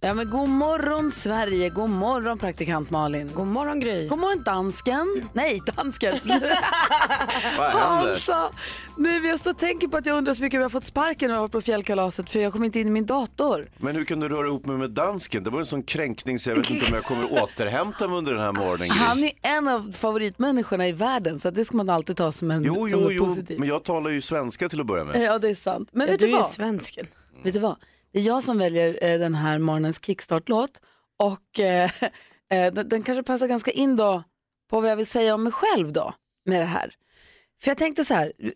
Ja, men god morgon Sverige, god morgon praktikant Malin. God morgon Gry. God morgon dansken. Nej, dansken. Vad händer? Hansa. Jag står och tänker på att jag undrar så mycket om jag har fått sparken när jag varit på fjällkalaset för jag kom inte in i min dator. Men hur kan du röra ihop mig med dansken? Det var en sån kränkning så jag vet inte om jag kommer återhämta mig under den här morgonen. Gry. Han är en av favoritmänniskorna i världen så att det ska man alltid ta som en Jo, som jo, något jo, men jag talar ju svenska till att börja med. Ja, det är sant. Men Ja, vet du du är ju vad? svensken. Vet du vad? Det är jag som väljer eh, den här morgonens kickstart-låt och eh, eh, den, den kanske passar ganska in då på vad jag vill säga om mig själv då med det här. För jag tänkte så här, eh,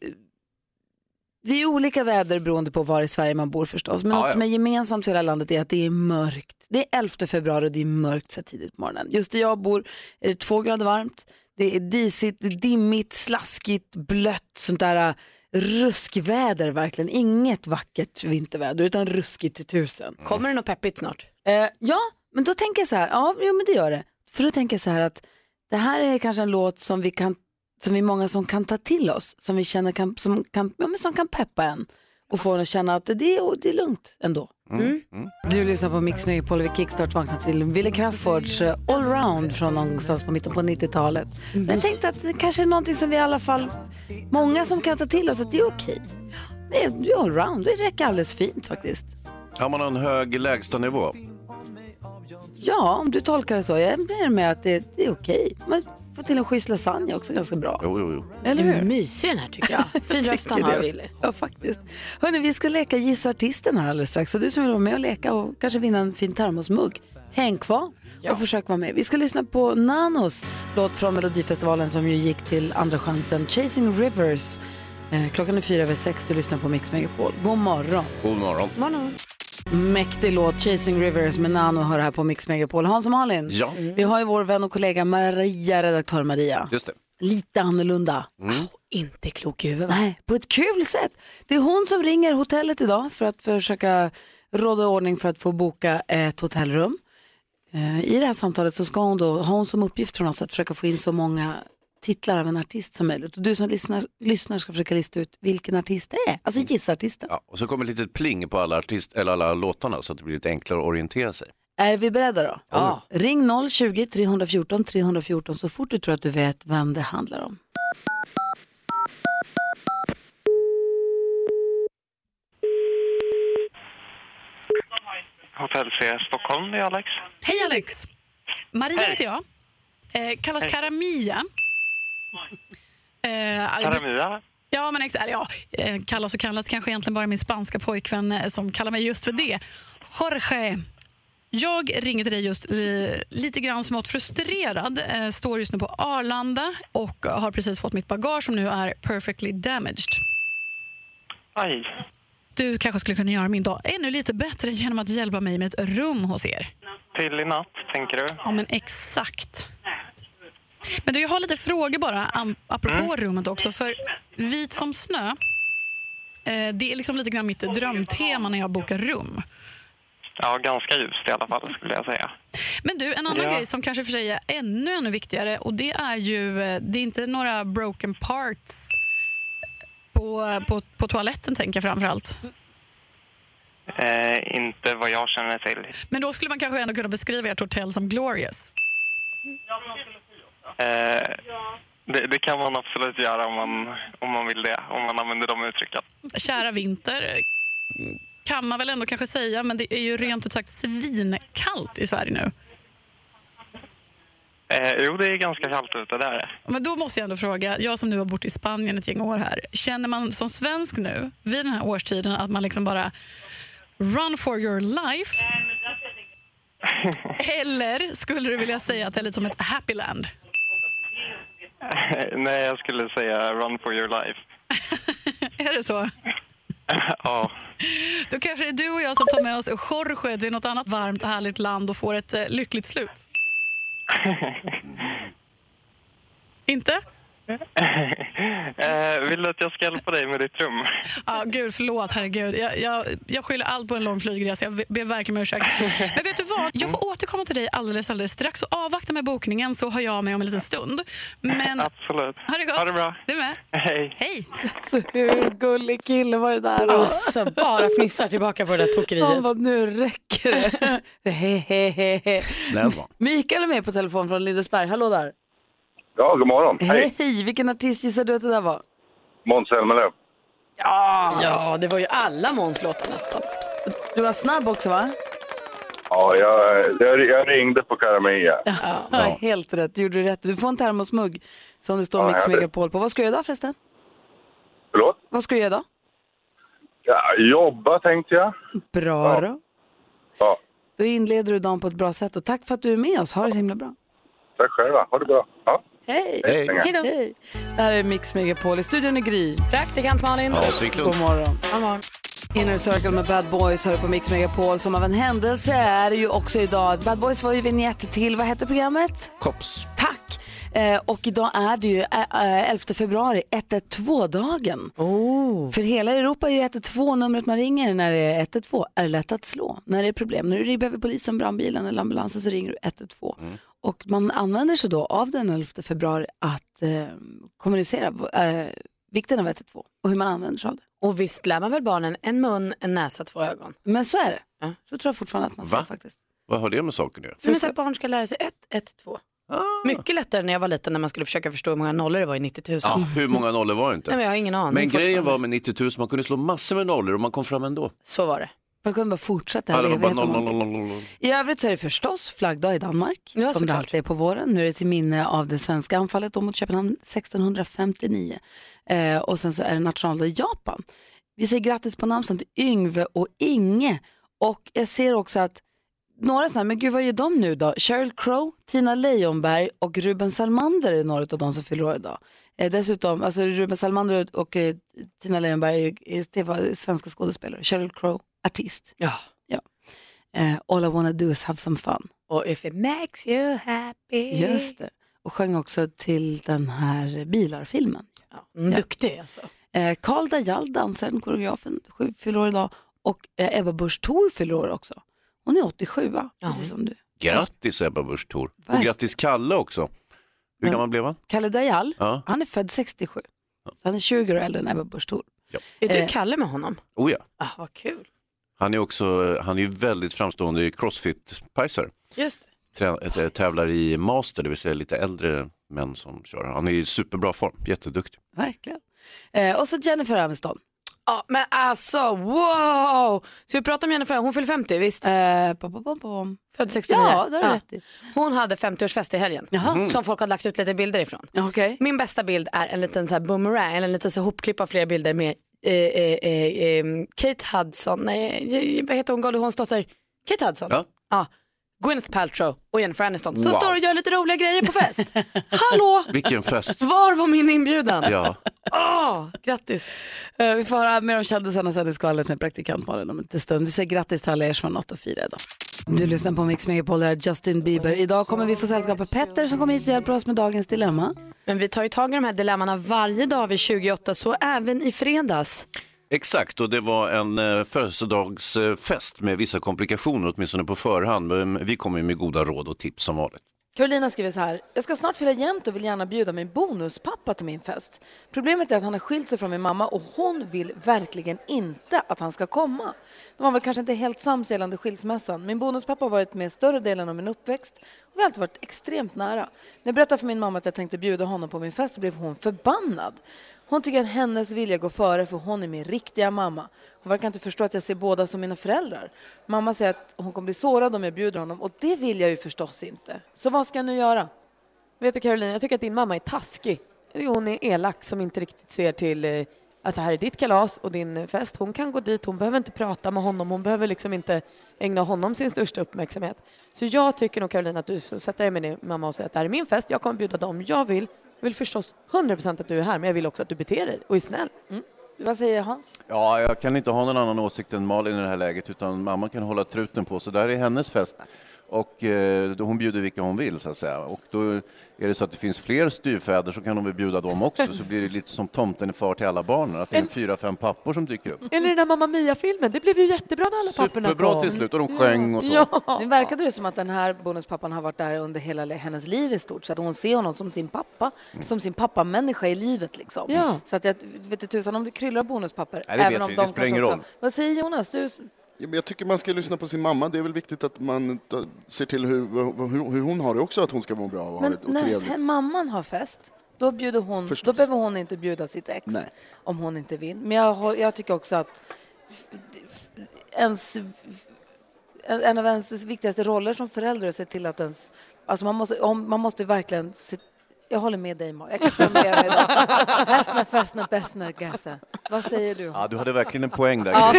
det är olika väder beroende på var i Sverige man bor förstås, men Ja, något ja. som är gemensamt för hela landet är att det är mörkt. Det är 11 februari och det är mörkt så tidigt på morgonen. Just där jag bor är det två grader varmt, det är disigt, det är dimmigt, slaskigt, blött, sånt där ruskväder verkligen. Inget vackert vinterväder utan ruskigt till tusen. Kommer det något peppigt snart? Eh, ja, men då tänker jag så här, ja jo, men det gör det. För då tänker jag så här att det här är kanske en låt som vi kan, som vi är många som kan ta till oss, som vi känner kan, som kan, ja, men som kan peppa en och få en att känna att det är, det är lugnt ändå. Du lyssnar på Mix Megapol vid Kickstart vaknar till Wille Crawfords eh, Allround från någonstans på mitten på 90-talet. Men jag tänkte att det kanske är någonting som vi i alla fall, många som kan ta till oss att det är okej. Det är, det är allround, det räcker alldeles fint faktiskt. Har man en hög lägstanivå? Ja, om du tolkar det så. Jag menar med att det, det är okej. Man får till en schysst lasagne också ganska bra. Jo, jo, jo. Eller hur? Mysig den här tycker jag. Fin röst han Tycker har också. Ja, faktiskt. Hörrni, vi ska leka Gissa artisten här alldeles strax. Så du som vill vara med och leka och kanske vinna en fin termosmugg, häng kvar och försök vara med. Vi ska lyssna på Nanos låt från Melodifestivalen som ju gick till andra chansen, Chasing Rivers. Eh, klockan är fyra över sex, du lyssnar på Mix Megapol. God morgon. God morgon. morgon. Mäktig låt, Chasing Rivers med Nano hör här på Mix Megapol. Hans och Malin, Ja. vi har ju vår vän och kollega Maria, redaktör Maria. Just det. Lite annorlunda. Inte klok i huvudet? Nej, på ett kul sätt. Det är hon som ringer hotellet idag för att försöka råda ordning för att få boka ett hotellrum. Eh, I det här samtalet så ska hon då ha hon som uppgift från oss att försöka få in så många titlar av en artist som möjligt. Och du som lyssnar, lyssnar ska försöka lista ut vilken artist det är. Alltså gissa artisten. Ja, och så kommer ett litet pling på alla, artist, eller alla låtarna så att det blir lite enklare att orientera sig. Är vi beredda då? Ja. Ring 020-314 314 så fort du tror att du vet vem det handlar om. Hotell C Stockholm, det är Alex. Hej Alex! Maria Hej. heter jag. Eh, kallas Hej. Karamia. Eh, Karamia. Ja, men exakt. Ja, eh, kallas och kallas kanske egentligen bara min spanska pojkvän eh, som kallar mig just för det. Jorge. Jag ringer till dig just eh, lite grann smått frustrerad. Eh, står just nu på Arlanda och har precis fått mitt bagage som nu är perfectly damaged. Aj. Du kanske skulle kunna göra min dag ännu lite bättre genom att hjälpa mig med ett rum hos er. Till i natt, tänker du? Ja, men exakt. Men du, jag har lite frågor bara, apropå rummet också. För vit som snö, eh, det är liksom lite grann mitt drömtema när jag bokar rum. Ja, ganska ljust i alla fall, skulle jag säga. Men du, en annan Ja. grej som kanske för sig är ännu, ännu viktigare och det är ju, eh, det är inte några broken parts på, på, på toaletten tänker jag framför allt. Eh, inte vad jag känner till. Men då skulle man kanske ändå kunna beskriva ert hotell som glorious. Eh, det, det kan man absolut göra om man, om man vill det, om man använder de uttrycken. Kära vinter, kan man väl ändå kanske säga, men det är ju rent ut sagt svinkallt i Sverige nu. Eh, jo, det är ganska kallt ute, det är det. Men då måste jag ändå fråga, jag som nu har bott i Spanien ett gäng år här, känner man som svensk nu vid den här årstiden att man liksom bara run for your life? Eller skulle du vilja säga att det är lite som ett happy land? Nej, jag skulle säga run for your life. Är det så? ja. Då kanske det är du och jag som tar med oss Jorge till något annat varmt och härligt land och får ett eh, lyckligt slut. Inte? Eh, vill du att jag ska hjälpa dig med ditt rum? Ja, gud, förlåt. Herregud. Jag, jag, jag skyller allt på en lång flygresa. Jag ber verkligen om ursäkt. Men vet du vad? Jag får återkomma till dig alldeles, alldeles strax. Och avvakta med bokningen så har jag med om en liten stund. Men Absolut. ha det gott. Ha det bra. Du med. Hej. Hej. Så hur gullig kille var det där då? Alltså, bara fnissar tillbaka på det där tokeriet. Han bara, nu räcker det. Snäll? Mikael är med på telefon från Lindesberg. Hallå där. Ja, god morgon. Hej. Hej, vilken artist gissar du att det där var? Måns Zelmerlöw. Ja, det var ju alla Måns låtar nästan. Du var snabb också va? Ja, jag, jag, jag ringde på Karamia. Ja. Helt rätt, du gjorde rätt. Du får en termosmugg som det står Ja, Mix. Megapol på. Vad ska du göra idag förresten? Förlåt? Vad ska du göra idag? Ja, jobba tänkte jag. Bra då. Ja, Då inleder du dagen på ett bra sätt och tack för att du är med oss. Ha det så himla bra. tack själva. Ha det bra. Ja. Hej! Hej. Hej då. Hej! Det här är Mix Megapol. I studion är Gry. Praktikant Malin. Hans Wiklund. God morgon. God morgon. Inner Circle med Bad Boys hör på Mix Megapol. Som av en händelse är det ju också idag. Bad Boys var ju vignett till, vad hette programmet? Kops. Tack! Eh, och idag är det ju eh, eh, 11 februari, 112-dagen. Oh. För hela Europa är ju 112 numret man ringer när det är 112. Är det lätt att slå när det är problem. När du behöver polisen, brandbilen eller ambulansen så ringer du 112. Och man använder sig då av den 11 februari att eh, kommunicera eh, vikten av 112 och hur man använder sig av det. Och visst lär man väl barnen en mun, en näsa, två ögon? Men så är det. Ja. Så tror jag fortfarande att man Va? säger faktiskt. Vad har det med saken att göra? Att barn ska lära sig ett, ett, två. Mycket lättare när jag var liten när man skulle försöka förstå hur många nollor det var i 90 000. Ja, hur många nollor var det inte? Nej, men jag har ingen aning. Men grejen var med 90 000, man kunde slå massor med nollor och man kom fram ändå. Så var det. Man kan bara fortsätta. Vill. noll, noll. I övrigt så är det förstås flaggdag i Danmark, Ja, som det alltid är på våren. Nu är det till minne av det svenska anfallet mot Köpenhamn 1659. Eh, och sen så är det nationaldag i Japan. Vi säger grattis på namnsdagen till Yngve och Inge. Och jag ser också att några sådana, men gud vad gör de nu då? Sheryl Crow, Tina Leijonberg och Ruben Salmander är några av de som fyller år idag. Eh, dessutom, alltså Ruben Salmander och eh, Tina Leijonberg är, är, det var svenska skådespelare. Sheryl Crow, artist. Ja. Eh, All I wanna do is have some fun. Och if it makes you happy. Just det. Och sjöng också till den här Bilar-filmen. Ja, Ja. duktig alltså. Eh, Karl Dajal, dansaren, koreografen, sju- fyller år idag. Och eh, Ebba Busch Thor fyller år också. Hon är 87 va? Precis som du. Grattis Ebba Busch Thor. Och grattis Kalle också. Hur Ja. gammal blev han? Kalle Dajal, Ja. han är född 67. Så han är 20 år äldre än Ebba Busch Thor. Är du Eh. Kalle med honom? Oh ja. Ah, vad kul. Han är också, han är ju väldigt framstående i crossfit-pajsar. Just. Trä- äh, Tävlar i master, det vill säga lite äldre män som kör. Han är i superbra form, jätteduktig. Verkligen. Eh, och så Jennifer Aniston. Ja, men alltså wow! Ska vi prata om Jennifer? Hon fyller 50, visst? Eh. Född 69. Ja, det har du rätt i. Hon hade 50-årsfest i helgen Jaha. som folk har lagt ut lite bilder ifrån. Ja, Okej. Min bästa bild är en liten så här boomerang, eller en liten så hopklipp av flera bilder med eh, eh, eh, eh, Kate Hudson, nej, eh, vad heter hon, Goldie Kate Hudson. Ja. Ja. Gwyneth Paltrow och Jennifer Aniston som Wow. står och gör lite roliga grejer på fest. Hallå! Vilken fest. Var var min inbjudan? Ja. Åh, grattis. Eh, vi får höra mer om kändisarna sen i skvallret med praktikant Malin om en liten stund. Vi säger grattis till alla er som har något att fira idag. Du lyssnar på Mix Megapol, det här är Justin Bieber. Idag kommer vi få sällskap av Petter som kommer hit och hjälper oss med dagens dilemma. Men vi tar ju tag i de här dilemmana varje dag vid 28, så även i fredags. Exakt, och det var en eh, födelsedagsfest med vissa komplikationer, åtminstone på förhand. Men vi kommer med goda råd och tips som vanligt. Carolina skriver så här. Jag ska snart fylla jämnt och vill gärna bjuda min bonuspappa till min fest. Problemet är att han har skilt sig från min mamma och hon vill verkligen inte att han ska komma. De var väl kanske inte helt sams gällande skilsmässan. Min bonuspappa har varit med större delen av min uppväxt och vi har alltid varit extremt nära. När jag berättade för min mamma att jag tänkte bjuda honom på min fest så blev hon förbannad. Hon tycker att hennes vilja går före för hon är min riktiga mamma. Hon verkar inte förstå att jag ser båda som mina föräldrar. Mamma säger att hon kommer bli sårad om jag bjuder honom och det vill jag ju förstås inte. Så vad ska jag nu göra? Vet du Caroline, jag tycker att din mamma är taskig. Hon är elak som inte riktigt ser till eh, att det här är ditt kalas och din eh, fest. Hon kan gå dit, hon behöver inte prata med honom, hon behöver liksom inte ägna honom sin största uppmärksamhet. Så jag tycker nog Caroline att du får sätta dig med din mamma och säga att det här är min fest, jag kommer bjuda dem jag vill. Jag vill förstås 100% att du är här, men jag vill också att du beter dig och är snäll. Mm. Vad säger Hans? Ja, jag kan inte ha någon annan åsikt än Malin i det här läget, utan mamma kan hålla truten på, så där är hennes fest. Och eh, då hon bjuder vilka hon vill så att säga. Och då är det så att det finns fler styvfäder så kan hon väl bjuda dem också. Så blir det lite som tomten är far till alla barnen. Att det är fyra, fem pappor som dyker upp. Eller den där Mamma Mia-filmen, det blev ju jättebra när alla papporna kom. Superbra till slut och de sjöng och så. Ja. Nu verkade det som att den här bonuspappan har varit där under hela hennes liv i stort, så att hon ser honom som sin pappa, som sin pappamänniska i livet liksom. Ja. Så att jag vet inte tusan om det kryllar av bonuspapper. Nej, det även vet om vi, de det kanske också- roll. Vad säger Jonas? Du... Jag tycker man ska lyssna på sin mamma. Det är väl viktigt att man ser till hur, hur, hur hon har det också, att hon ska må bra och ha Men det och när trevligt. mamman har fest, då, bjuder hon, Förstås. då behöver hon inte bjuda sitt ex Nej. om hon inte vill. Men jag, jag tycker också att ens, en en av ens viktigaste roller som förälder är att se till att ens... Alltså man, måste, om, man måste verkligen... Se, jag håller med dig, Mar. Jag kan idag. Hästna, fästna, bästna, gassa. Vad säger du? Ja, du hade verkligen en poäng där. Ja.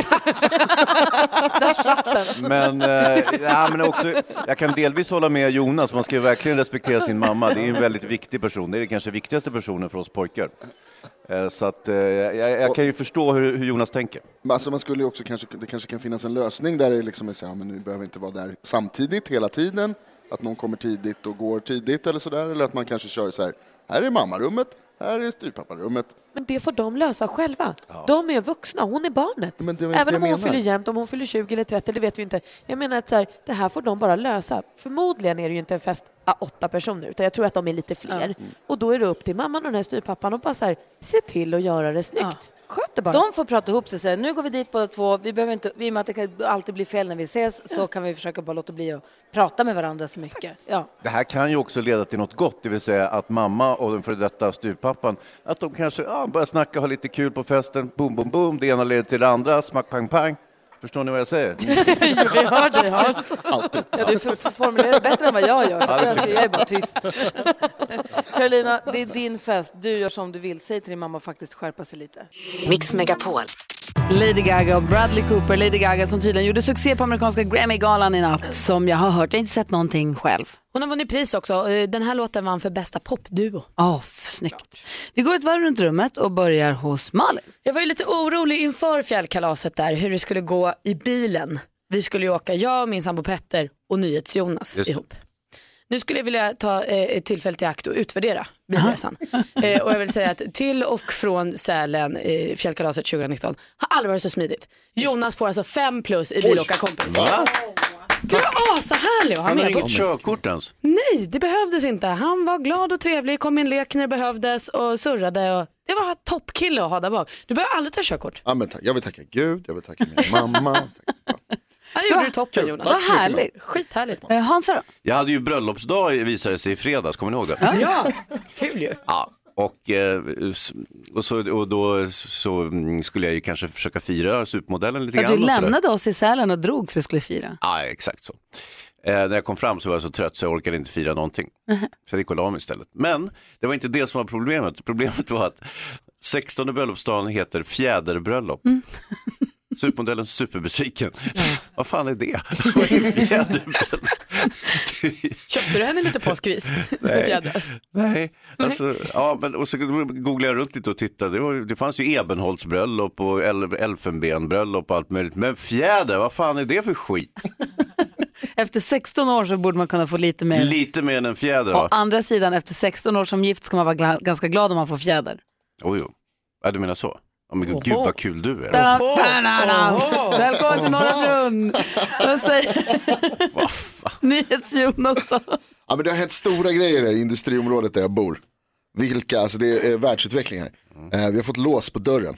Där satt den. Men, eh, ja, men också, jag kan delvis hålla med Jonas, man ska ju verkligen respektera sin mamma. Det är en väldigt viktig person, det är kanske viktigaste personen för oss pojkar. Eh, så att, eh, jag, jag kan ju förstå hur, hur Jonas tänker. Men Alltså man skulle också kanske, det kanske kan finnas en lösning där det liksom är så här, men ni behöver inte vara där samtidigt hela tiden. Att någon kommer tidigt och går tidigt eller sådär. Eller att man kanske kör så här, här är mammarummet, här är styvpapparummet. Men det får de lösa själva. De är vuxna, hon är barnet. Även om hon menar. fyller jämnt, om hon fyller 20 eller 30, det vet vi inte. Jag menar att så här, det här får de bara lösa. Förmodligen är det ju inte en fest av åtta personer, utan jag tror att de är lite fler. Och då är det upp till mamman och den här styrpappan att bara så här, se till att göra det snyggt. Sköt det bara. De får prata ihop sig och säga nu går vi dit båda två. Vi behöver inte, I och med att det kan alltid bli fel när vi ses så kan vi försöka bara låta bli att prata med varandra så mycket. Ja. Det här kan ju också leda till något gott, det vill säga att mamma och den före detta styvpappan, att de kanske ja, börjar snacka, ha lite kul på festen, boom, boom, boom, det ena leder till det andra, smack, pang, pang. Förstår ni vad jag säger? vi hör dig Hans. Alltid. Ja, du formulerar bättre än vad jag gör, så jag är bara tyst. Carolina, det är din fest. Du gör som du vill. Säg till din mamma att faktiskt skärpa sig lite. Mix Megapol. Lady Gaga och Bradley Cooper. Lady Gaga som tydligen gjorde succé på amerikanska Grammy-galan i natt, som jag har hört. Jag har inte sett någonting själv. Hon har vunnit pris också. Eh, Den här låten vann för bästa popduo. Åh, snyggt. Vi går ett varv runt rummet och börjar hos Malin. Jag var ju lite orolig inför fjällkalaset där, hur det skulle gå i bilen. Vi skulle ju åka, jag, min sambo Petter och NyhetsJonas ihop. Nu skulle jag vilja ta eh, ett tillfälle till akt och utvärdera bilresan. eh, och jag vill säga att till och från Sälen, eh, fjällkalaset 2019, har aldrig varit så smidigt. Jonas får alltså fem plus i bilåkarkompis. Va? Du är ashärlig att ha Han har med. inget körkort ens. Nej, det behövdes inte. Han var glad och trevlig, kom i en lek när det behövdes och surrade. Och det var toppkille att ha där bak. Du behöver aldrig ta körkort. Ja, men. Jag vill tacka Gud, jag vill tacka min mamma. Ja, det gjorde du toppen. Jonas. Mycket, härligt. Skithärligt. Eh, Hansa då? Jag hade ju bröllopsdag visade det sig i fredags, kommer ni ihåg det? Ja, kul ju. Ja, och, eh, och, så, och då så mm, skulle jag ju kanske försöka fira supermodellen lite Ja, grann. du lämnade oss i Sälen och drog för att skulle fira. Ja, exakt så. Eh, när jag kom fram så var jag så trött så jag orkade inte fira någonting. Så jag gick och la mig istället. Men det var inte det som var problemet. Problemet var att 16 bröllopsdagen heter fjäderbröllop. Supermodellen superbesviken. Vad fan är det? Vad är? Köpte du henne lite påskris? Nej. Nej, alltså, ja, men, och så googlade jag runt lite och tittade. Det, var, det fanns ju ebenholtsbröllop och el, elfenbenbröllop och allt möjligt. Men fjäder, vad fan är det för skit? Efter 16 år så borde man kunna få lite mer. Lite mer än en fjäder? Å andra sidan, efter 16 år som gift ska man vara gla- ganska glad om man får fjäder. Oh, jo. Ja, du menar så? Oh, men gud, gud vad kul du är. Da, da, da, da. Välkommen till Norra Brunn. Vad säger NyhetsJonas då? Ja, men det har hänt stora grejer i industriområdet där jag bor. Vilka, alltså det är eh, världsutveckling här. Eh, vi har fått lås på dörren.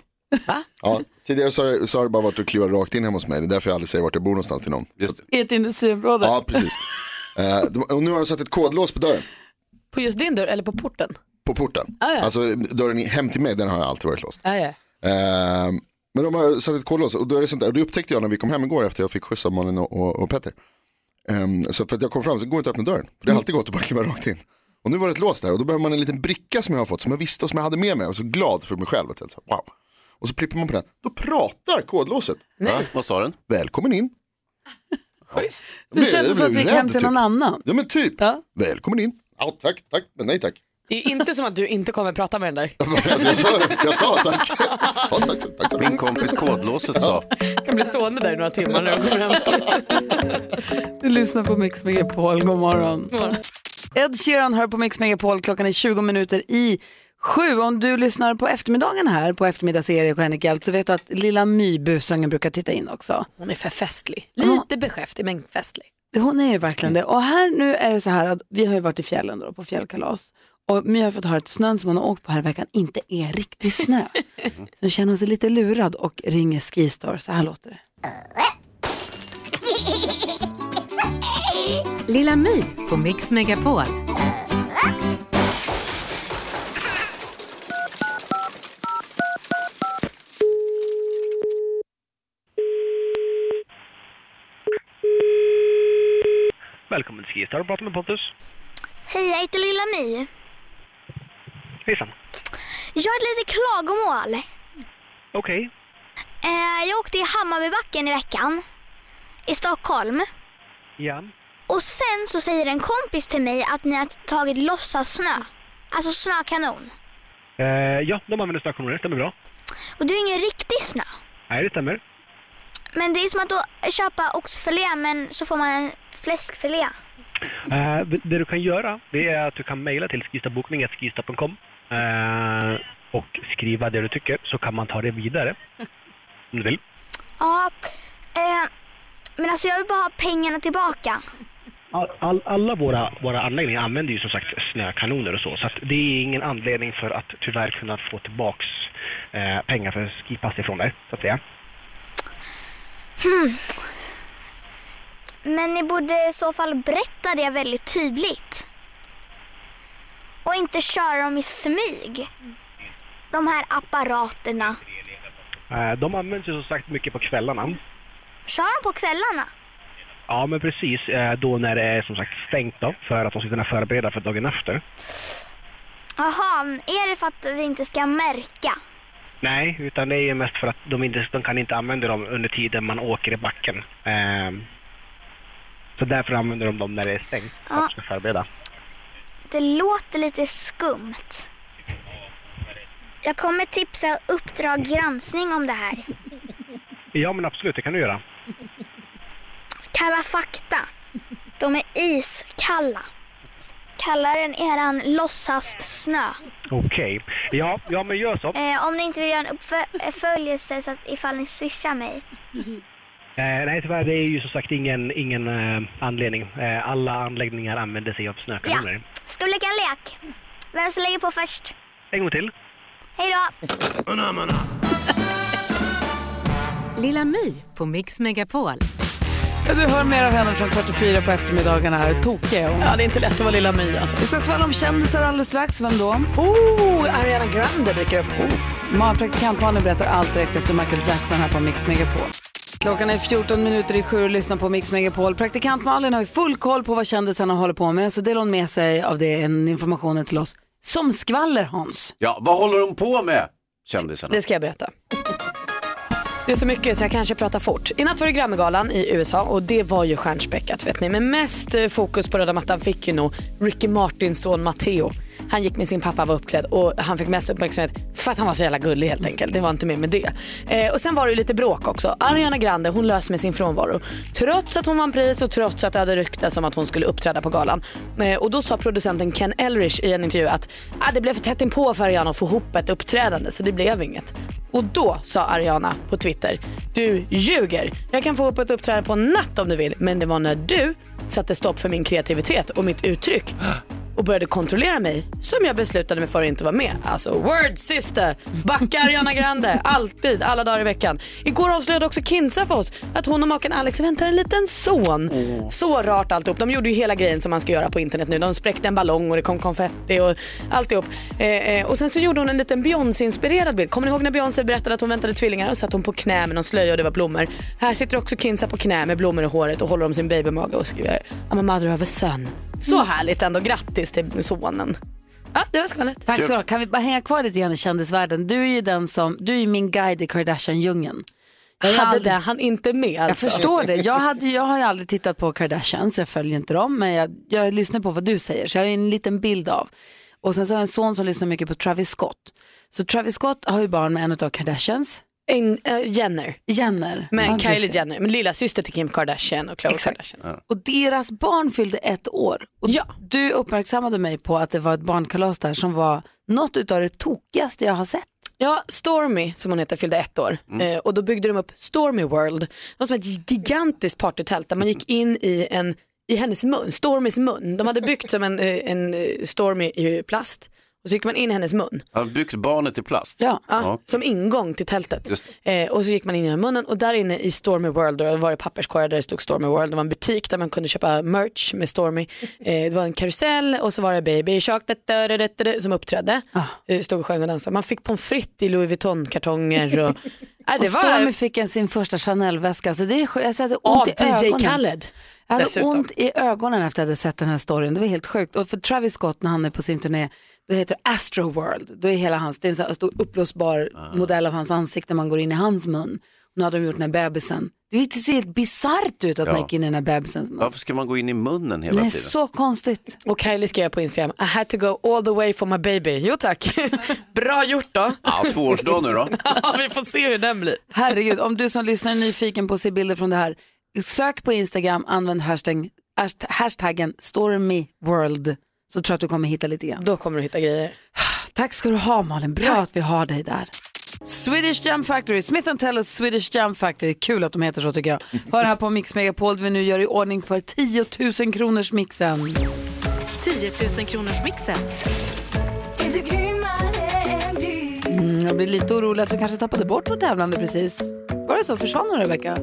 Ja, tidigare så har, det- så har det bara varit att kliva rakt in hemma hos mig. Det är därför jag aldrig säger vart jag bor någonstans till någon. Just I ett industriområde. Ja, precis. Eh, och nu har de satt ett kodlås på dörren. På just din dörr eller på porten? På porten. Ah, ja. Alltså dörren hem till mig, den har jag alltid varit låst. Ja, ja. Eh, men de har satt ett kodlås och då är det sånt där. Och det upptäckte jag när vi kom hem igår efter jag fick skjuts av Malin och, och, och Petter. Ehm, så för att jag kom fram så går det inte att öppna dörren. För det har alltid gått att bara kliva rakt in. Och nu var det ett lås där och då behöver man en liten bricka som jag har fått som jag visste och som jag hade med mig. Jag var så glad för mig själv. Att jag, så, wow. Och så plippar man på den. Då pratar kodlåset. Va? Vad sa den? Välkommen in. Schysst. Det kändes som att vi gick hem till typ. någon annan. Ja men typ. Ja. Välkommen in. Ja tack, tack, men nej tack. Det är inte som att du inte kommer prata med den där. Alltså, jag, sa, jag sa tack. Ja, tack, tack, tack. Min kompis kodlåset sa. kan bli stående där i några timmar när de kommer hem. Du lyssnar på Mix Megapol, god morgon. Ed Sheeran hör på Mix Megapol, klockan är 20 minuter i sju. Om du lyssnar på eftermiddagen här på eftermiddags-Erik och Henrik Hjelt så vet du att lilla My-busungen brukar titta in också. Hon är för festlig. Lite beskäftig men festlig. Hon är ju verkligen det. Och här nu är det så här att vi har ju varit i fjällen då, på fjällkalas. Och My har fått höra att snön som hon har åkt på här i veckan inte är riktig snö. Så nu känner hon sig lite lurad och ringer Skistar. Så här låter det. Lilla My på Mix Megapol. Välkommen till Skistar, prata med Pontus. Hej, jag heter Lilla My. Hejsan. Jag har ett litet klagomål. Okej. Eh, jag åkte i Hammarbybacken i veckan. I Stockholm. Ja. Och sen så säger en kompis till mig att ni har tagit låtsassnö. Alltså snökanon. Eh, ja, de använder snökanoner, det stämmer bra. Och det är ingen riktig snö. Nej, det stämmer. Men det är som att då köpa oxfilé men så får man en fläskfilé. Eh, det du kan göra, det är att du kan mejla till skistabokning.skistab.com eh, och skriva det du tycker, så kan man ta det vidare. Om du vill. Ja, eh, men alltså jag vill bara ha pengarna tillbaka. All, all, alla våra, våra anläggningar använder ju som sagt snökanoner och så, så att det är ingen anledning för att tyvärr kunna få tillbaks eh, pengar för skipass ifrån dig, så att säga. Hmm. Men ni borde i så fall berätta det väldigt tydligt. Och inte köra dem i smyg. De här apparaterna. Eh, de används ju som sagt mycket på kvällarna. Kör de på kvällarna? Ja, men precis. eh, Då när det är som sagt stängt då, för att de ska kunna förbereda för dagen efter. Jaha, är det för att vi inte ska märka? Nej, utan det är ju mest för att de, inte, de kan inte använda dem under tiden man åker i backen. Ehm, så därför använder de dem när det är stängt, för att de ska förbereda. Det låter lite skumt. Jag kommer tipsa Uppdrag granskning om det här. Ja, men absolut, det kan du göra. Kalla fakta. De är iskalla. Kallare än eran låtsas-snö. Okej. Ja, ja, men gör så. Eh, om ni inte vill göra en uppföljelse så att ifall ni swishar mig. Eh, nej, tyvärr, det är ju som sagt ingen, ingen eh, anledning. Eh, alla anläggningar använder sig av snökanoner. Ska vi leka en lek? Vem som lägger på först? En gång till. Hej då! Lilla My på Mix Megapol. Ja, Du hör mer av henne från kvart i fyra på eftermiddagarna här. Tokig är hon. Ja, det är inte lätt att vara Lilla My alltså. Vi ska svara om kändisar alldeles strax. Vem då? Oh, Ariana Grande dyker upp. Oh. Praktikant Malin berättar allt direkt efter Michael Jackson här på Mix Megapol. Klockan är 14 minuter i sju och lyssnar på Mix Megapol. Praktikant Malin har ju full koll på vad kändisarna håller på med så delar hon med sig av det, en informationen till oss. Som skvaller Hans. Ja, vad håller de på med, kändisarna? Det ska jag berätta. Det är så mycket så jag kanske pratar fort. I natt var det Grammygalan i USA och det var ju stjärnspäckat vet ni. Men mest eh, fokus på röda mattan fick ju nog Ricky Martins son Matteo. Han gick med sin pappa var uppklädd och han fick mest uppmärksamhet för att han var så jävla gullig helt enkelt. Det var inte mer med det. Eh, och sen var det lite bråk också. Ariana Grande hon lös med sin frånvaro. Trots att hon vann pris och trots att det hade ryktats om att hon skulle uppträda på galan. Eh, och då sa producenten Ken Elrich i en intervju att ah, det blev för tätt inpå för Ariana att få ihop ett uppträdande så det blev inget. Och då sa Ariana på Twitter, du ljuger. Jag kan få ihop ett uppträdande på en natt om du vill, men det var när du satte stopp för min kreativitet och mitt uttryck äh och började kontrollera mig som jag beslutade mig för att inte vara med. Alltså word sister, backa Ariana Grande, alltid, alla dagar i veckan. Igår avslöjade också Kinsa för oss att hon och maken Alex väntar en liten son. Så rart alltihop. De gjorde ju hela grejen som man ska göra på internet nu. De spräckte en ballong och det kom konfetti och alltihop. Eh, eh, och sen så gjorde hon en liten Beyoncé-inspirerad bild. Kommer ni ihåg när Beyoncé berättade att hon väntade tvillingar och satt hon på knä med någon slöja och det var blommor. Här sitter också Kinsa på knä med blommor i håret och håller om sin babymage och skriver I'm a mother of a son. Så härligt ändå. Grattis till sonen. Ja, det var skvallret. Tack så mycket. Kan vi bara hänga kvar lite grann i kändisvärlden? Du är ju den som, du är min guide i Kardashian-djungeln. Jag har Hade aldrig- det han inte med Jag alltså. förstår det. Jag, hade, jag har ju aldrig tittat på Kardashians, jag följer inte dem, men jag, jag lyssnar på vad du säger, så jag har en liten bild av. Och sen så har jag en son som lyssnar mycket på Travis Scott. Så Travis Scott har ju barn med en av Kardashians. En, eh, Jenner. Jenner. Men Ja, Kylie. Jenner, men lilla syster till Kim Kardashian och Khloe Kardashian. Och deras barn fyllde ett år. Och Du uppmärksammade mig på att det var ett barnkalas där som var något utav det tokigaste jag har sett. Ja, Stormy som hon heter fyllde ett år eh, och då byggde de upp Stormy World. Det var som ett gigantiskt partytält där man gick in i, en, i hennes mun, Stormys mun. De hade byggt som en, eh, en eh, Stormy i plast och så gick man in i hennes mun. Har han byggt barnet i plast? Ja, Ja, som ingång till tältet. Eh, och så gick man in i den munnen och där inne i Stormy World, då var det papperskorgar där det stod Stormy World. Det var en butik där man kunde köpa merch med Stormy. Eh, det var en karusell och så var det Baby Shark som uppträdde. Eh, stod och sjöng och dansade. Man fick pommes frites i Louis Vuitton-kartonger. Och, det och var Stormy fick en sin första Chanel-väska. Så det är, sj- jag hade Av ont i DJ ögonen. Khaled, Jag hade dessutom. ont i ögonen efter att jag hade sett den här storyn. Det var helt sjukt. Och för Travis Scott när han är på sin turné, då heter det Astro World. Då är hela hans, det är en så här stor uppblåsbar Ah. modell av hans ansikte man går in i hans mun. Nu hade de gjort den här bebisen. Det ser helt bisarrt ut att Ja. man gick in i den här bebisens mun. Varför ska man gå in i munnen hela Det är tiden? så konstigt. Och Kylie skrev på Instagram, I had to go all the way for my baby. Jo tack, bra gjort då. Ja, tvåårsdag nu då. Ja, vi får se hur den blir. Herregud, om du som lyssnar är nyfiken på att se bilder från det här, sök på Instagram, använd hashtag, hasht- hashtaggen stormyworld så tror jag att du kommer hitta lite grann. Då kommer du hitta grejer. Tack ska du ha Malin, bra att vi har dig där. Swedish Jam Factory, Smith Tellers Swedish Jam Factory, kul att de heter så tycker jag. Hör här på Mix Megapol, vi nu gör i ordning för 10 000 kronors mixen. 10 000 kronors mixen. Mm, jag blir lite orolig att vi kanske tappade bort vår tävlande precis. Var det så? Försvann hon Rebecka?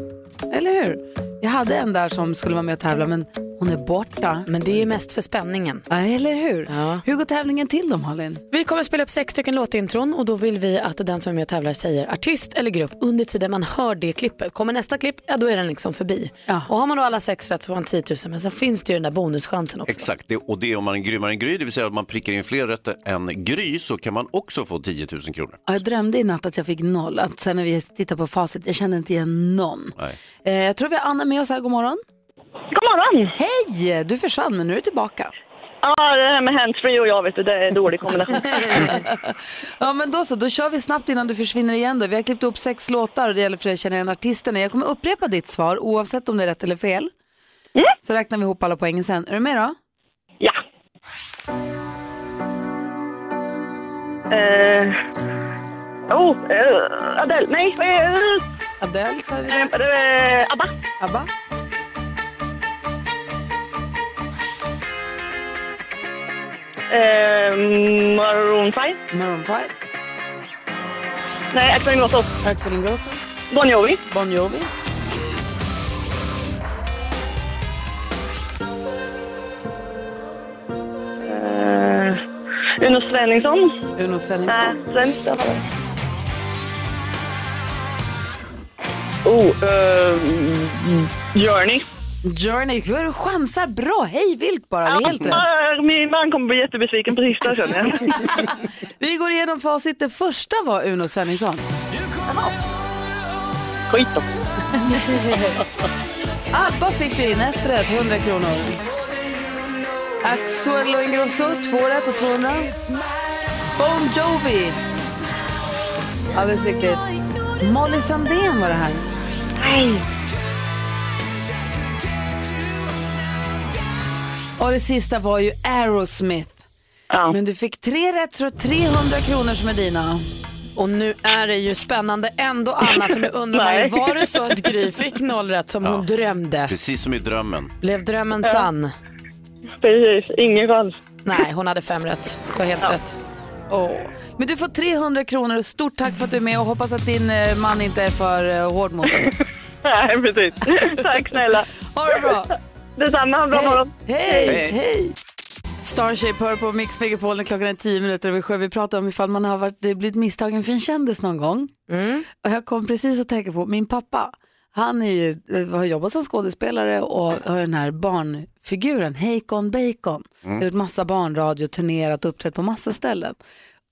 Eller hur? Jag hade en där som skulle vara med och tävla men hon är borta. Men det är mest för spänningen. Ja, eller hur? Hur går tävlingen till då Malin? Vi kommer spela upp sex stycken låtintron och då vill vi att den som är med och tävlar säger artist eller grupp under tiden man hör det klippet. Kommer nästa klipp, ja då är den liksom förbi. Och har man då alla sex rätt så får man 10 000 men sen finns det ju den där bonuschansen också. Exakt, det, och det är om man är grymmare än Gry, det vill säga att man prickar in fler rätter än Gry så kan man också få 10 000 kronor. Ja, jag drömde i natt att jag fick noll. Att sen när vi tittar på facit, jag kände inte igen någon. Nej. Eh, jag tror vi har Anna med oss här, god morgon. God morgon! Hej! Du försvann men nu är du tillbaka. Ja, det här med handsfree och jag vet du, det är en dålig kombination. Ja men då så, då kör vi snabbt innan du försvinner igen då. Vi har klippt upp sex låtar och det gäller för dig att känna igen artisterna. Jag kommer upprepa ditt svar oavsett om det är rätt eller fel. Så räknar vi ihop alla poängen sen. Är du med då? Ja. Eh, oh, eh, Adele, nej. Uh, Adele sa vi. Uh, Abba. Abba. Eh, Maroon 5. Maroon 5. Nej, Axel Ingrosso. Axel Ingrosso. Bon Jovi. Bon Jovi. Eh, Uno Svenningsson. Uno Svenningsson. Nej, svensk Oh, uh, Journey. Journey, du chansar bra. Hej vilt bara, det är helt rätt. Ja, min man kommer bli jättebesviken på sista känner jag. Vi går igenom facit. Det första var Uno Svenningsson. Skit då. Abba fick vi in ett rätt, 100 kronor. Axel och Ingrosso, två rätt och 200. Bon Jovi. Alldeles riktigt. Molly Sandén var det här. Nej. Och det sista var ju Aerosmith. Men du fick tre rätt så 300 kronor som är dina. Och nu är det ju spännande ändå Anna, för nu undrar man ju, var det så att Gry fick noll rätt som hon drömde? Precis som i drömmen. Blev drömmen Ja. sann? Precis, ingen chans. Nej, hon hade fem rätt. Du har helt Ja. rätt. Åh. Men du får 300 kronor och stort tack för att du är med och hoppas att din eh, man inte är för eh, hård mot dig. Nej, precis. Tack snälla. Ha det bra. Detsamma, ha en bra morgon. Hej, hej. Starship hör på Mix Megapol när klockan är 10 minuter över sju. Vi pratar om ifall man har varit, det blivit misstagen för en kändis någon gång. Och jag kom precis att tänka på min pappa. Han ju, har jobbat som skådespelare och har den här barnfiguren, Hakon Bacon. Mm. Har gjort massa barnradio, turnerat och uppträtt på massa ställen.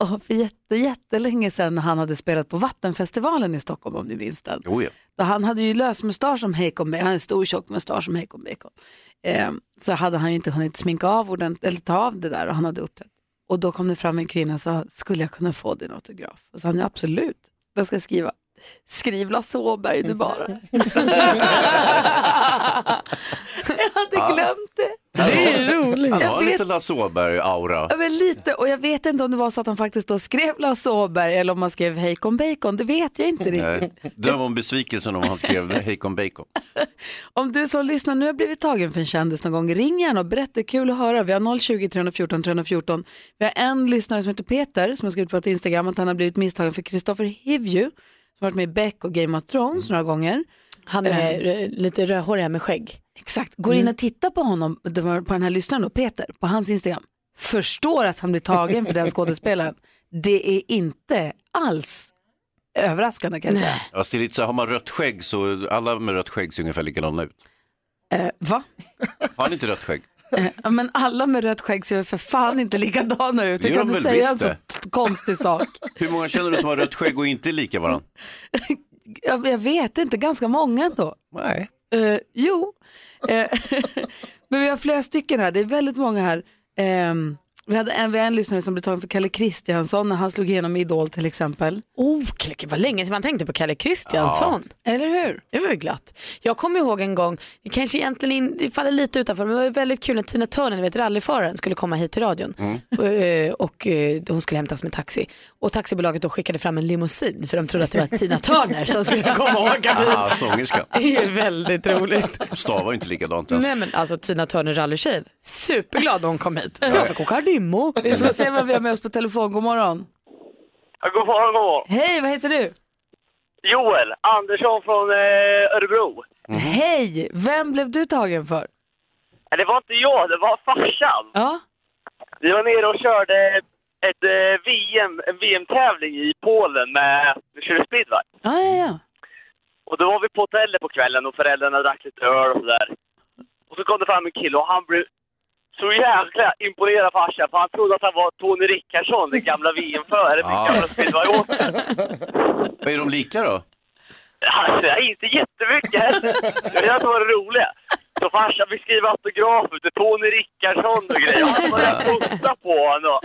Och för jätte, jättelänge sedan när han hade spelat på Vattenfestivalen i Stockholm om ni minns den. Jo, ja. Då han hade ju lösmustasch som Hakon Bacon, han en stor tjock mustasch som Hakon Bacon. Eh, så hade han ju inte hunnit sminka av ordentligt, eller ta av det där och han hade uppträtt. Och då kom det fram en kvinna och sa, skulle jag kunna få din autograf? Och så sa han, ja, absolut. Vad ska jag skriva? Skriv Lasse Åberg du bara. jag hade glömt det. Det är roligt. Han Jag har vet- lite Lasse Åberg-aura. Ja, men lite, och jag vet inte om det var så att han faktiskt då skrev Lasse Åberg eller om han skrev Hejkon Bacon, det vet jag inte riktigt. Dröm om besvikelsen om han skrev Hejkon Bacon. Om du som lyssnar nu har blivit tagen för en kändis någon gång, ring gärna och berätta, kul att höra. Vi har 020 314 314. Vi har en lyssnare som heter Peter som har skrivit på ett Instagram att han har blivit misstagen för Kristoffer Hivju som har varit med i Beck och Game of Thrones några gånger. Han är eh, lite rödhårig med skägg. Exakt, går in och tittar på honom, på den här lyssnaren då, Peter, på hans Instagram. Förstår att han blir tagen för den skådespelaren. Det är inte alls överraskande kan jag säga. Det är lite så här, har man rött skägg så alla med rött skägg ser ungefär likadana ut. Eh, va? Har ni inte rött skägg? Eh, men alla med rött skägg ser väl för fan inte likadana ut. Hur kan du säga en så konstig sak? Hur många känner du som har rött skägg och inte är lika varandra? Jag, jag vet inte, ganska många ändå. Nej. Eh, jo, Eh, men vi har flera stycken här, det är väldigt många här. Vi hade en, vi har en lyssnare som blev tagen för Kalle Kristiansson när han slog igenom Idol till exempel. Oh, det var länge sedan man tänkte på Kalle Kristiansson. Eller hur? Det var ju glatt. Jag kommer ihåg en gång, det kanske egentligen in, det faller lite utanför, men det var väldigt kul när Tina Turner, ni vet rallyföraren, skulle komma hit till radion. Och, eh, och eh, hon skulle hämtas med taxi. Och taxibolaget då skickade fram en limousin för de trodde att det var Tina Turner som skulle komma och åka bil. Ah, sångerskan. Det är väldigt roligt. Stavar ju inte likadant ens. Nej men alltså Tina Turner rallytjejen, superglad när hon kom hit. Ja. Jag fick åka limo. Vi ska se vad vi har med oss på telefon. God morgon. Ja, god morgon, god morgon. Hej, vad heter du? Joel Andersson från eh, Örebro. Hej, vem blev du tagen för? Det var inte jag, det var farsan. Ja. Vi var nere och körde ett eh, VM, en VM-tävling i Polen med vi körde speedway. Ja, ja, ja. Och då var vi på hotellet på kvällen och föräldrarna drack lite öl och sådär. Och så kom det fram en kille och han blev så jäkla imponerad farsan för han trodde att han var Tony Rickardsson, den gamla VM-föraren, den Ja. gamla speedwayåkaren. Är de lika då? Alltså, inte jättemycket. Det var det som var det roliga. Så farsan fick skriva autograf till Tony Rickardsson och grejer. Han började pussa på honom.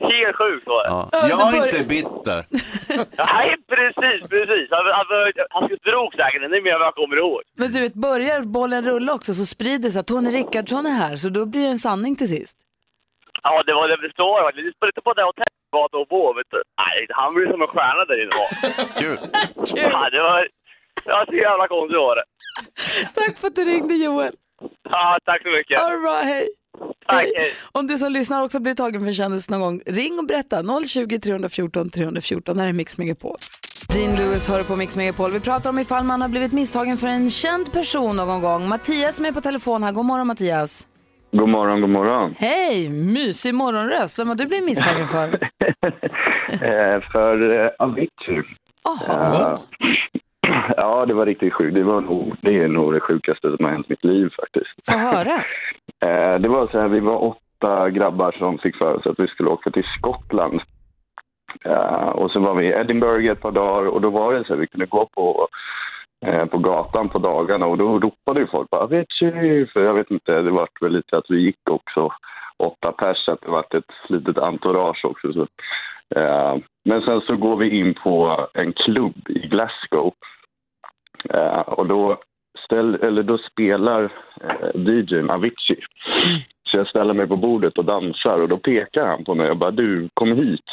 Och- det helt sjukt var det. Ja. Jag är inte bitter. Nej, precis, precis. Han, han, han drog säkert ännu mer än vad jag kommer ihåg. Men du vet, börjar bollen rulla också så sprider det sig att Tony Rickardsson är här så då blir det en sanning till sist. Ja, det var det det står. Vi spelade inte på det hotellet vi var då på, vet du. Nej, han blev som en stjärna där inne. var. Kul. Ja, det var, det var så jävla konstigt var det. Tack för att du ringde Joel. Ja, tack så mycket. Det bra, hej. Om du som lyssnar också blir tagen för en kändis någon gång, ring och berätta. 020 314 314. Det här är Mix Megapol. Dean Lewis hör på Mix Megapol. Vi pratar om ifall man har blivit misstagen för en känd person någon gång. Mattias som är på telefon här. God morgon Mattias. God morgon, god morgon. Hej, mysig morgonröst. Vem har du blivit misstagen för? Eh, för eh, Avicii. Eh, ja, det var riktigt sjukt. Det, var nog, det är nog det sjukaste som har hänt i mitt liv faktiskt. Få höra. Eh, det var så här, vi var åtta grabbar som fick för oss att vi skulle åka till Skottland. Eh, och så var vi i Edinburgh ett par dagar och då var det så här, vi kunde gå på, eh, på gatan på dagarna och då ropade ju folk bara Avicii, för jag vet inte, det var väl lite att vi gick också åtta pers, så att det var ett litet entourage också. Så. Eh, men sen så går vi in på en klubb i Glasgow Eh, och då, ställ, eller då spelar eh, DJn Avicii. Så jag ställer mig på bordet och dansar och då pekar han på mig och bara du, kom hit.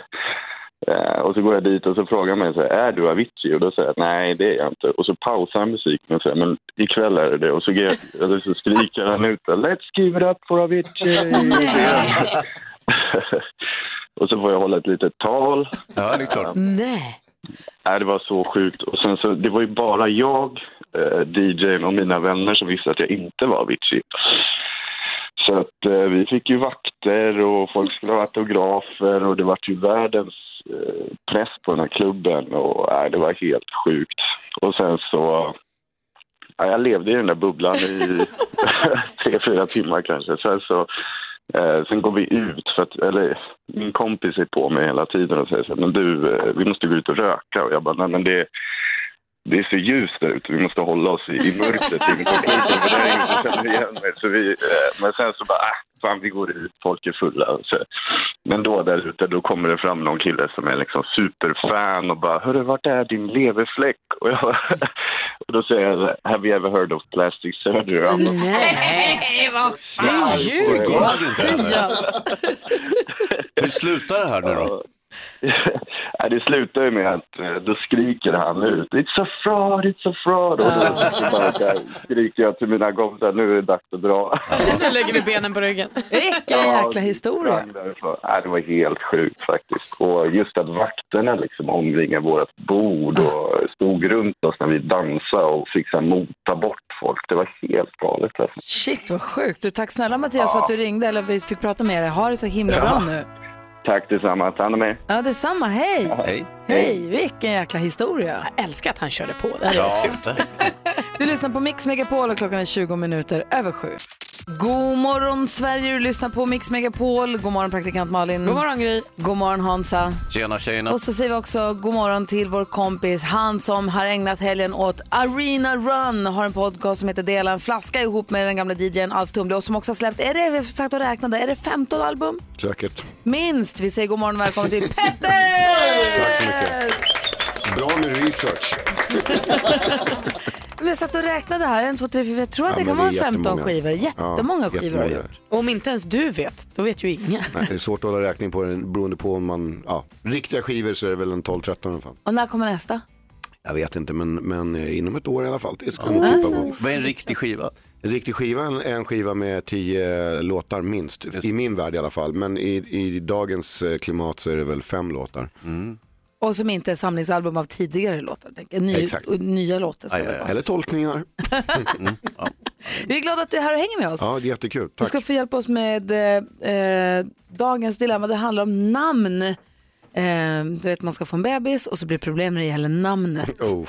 eh, och så går jag dit och så frågar han mig så här, är du Avicii? Och då säger jag nej det är jag inte. Och så pausar han musiken och säger men ikväll är det det. Och så, ge- eller så skriker han ut Let's give it up for Avicii! och så får jag hålla ett litet tal. Ja, det är klart. Nej. Nej, det var så sjukt. Och sen så, det var ju bara jag, eh, DJn och mina vänner som visste att jag inte var Avicii. Så att eh, vi fick ju vakter och folk skulle ha autografer och det var ju världens eh, press på den här klubben och nej, det var helt sjukt. Och sen så, ja, jag levde i den där bubblan i tre, fyra timmar kanske. Sen så Eh, sen går vi ut, för att, eller min kompis är på mig hela tiden och säger så här, men du, eh, vi måste gå ut och röka. Och jag bara, nej men det, det är så ljust där ute, vi måste hålla oss i, i mörkret in på klubben, för det är ingen som känner igen mig. Så vi, eh, men sen så bara, äh, fan vi går ut, folk är fulla. Så. Men då där ute, då kommer det fram någon kille som är liksom superfan och bara, hörru, vart är din leverfläck? Och, jag, och då säger jag, have you ever heard of plastic surgery? Bara, Nej, vad fan Nej, ljuger. Hur slutar det här nu då? Nej, det slutar ju med att eh, då skriker han ut It's a fraud, it's a fraud. Och så bara skriker jag till mina kompisar, nu är det dags att dra. Nu lägger vi benen på ryggen. Vilken jäkla historia. Nej, det var helt sjukt faktiskt. Och just att vakterna liksom omringade vårt bord och stod runt oss när vi dansade och fick så mota bort folk. Det var helt galet. Alltså. Shit vad sjukt. Du, tack snälla Mattias för att du ringde eller vi fick prata med dig. Ha det så himla Ja. bra nu. Tack detsamma, ta hand om er. Ja, detsamma. Hej! Hej. Hej, vilken jäkla historia. Jag älskar att han körde på. Det hade jag också gjort. Du lyssnar på Mix Megapol och klockan är 20 minuter över sju. God morgon Sverige, du lyssnar på Mix Megapol. God morgon praktikant Malin. God morgon Gry. God morgon Hansa. Tjena tjejerna. Och så säger vi också god morgon till vår kompis, han som har ägnat helgen åt Arena Run, har en podcast som heter Dela en flaska ihop med den gamla DJn Alf Tumble och som också har släppt, är det, vi har sagt och räknade, är det 15 album? Säkert. Minst. Vi säger god morgon och välkommen till Petter! Tack så mycket. Bra med research. Vi har satt och räknade här, en, två, tre, fyra, jag tror att Ja, det kan vara det är 15 jättemånga. skivor. Jättemånga Ja, skivor har gjort. Och om inte ens du vet, då vet ju ingen. Nej, det är svårt att hålla räkning på den beroende på om man, ja, riktiga skivor så är det väl en 12-13 i alla fall. Och när kommer nästa? Jag vet inte men, men eh, inom ett år i alla fall. Det ska jag Ja. Alltså. på. Vad är en riktig skiva? En riktig skiva är en- skiva med tio låtar minst. I min värld i alla fall. Men i, i dagens eh, klimat så är det väl fem låtar. Och som inte är samlingsalbum av tidigare låtar. Ny, Exakt. nya låtar ska Aj, aj. Eller tolkningar. Vi är glada att du är här och hänger med oss. Ja, det är jättekul. Du Tack. ska få hjälpa oss med eh, eh, dagens dilemma. Det handlar om namn. Eh, du vet man ska få en bebis och så blir det problem när det gäller namnet. Oh.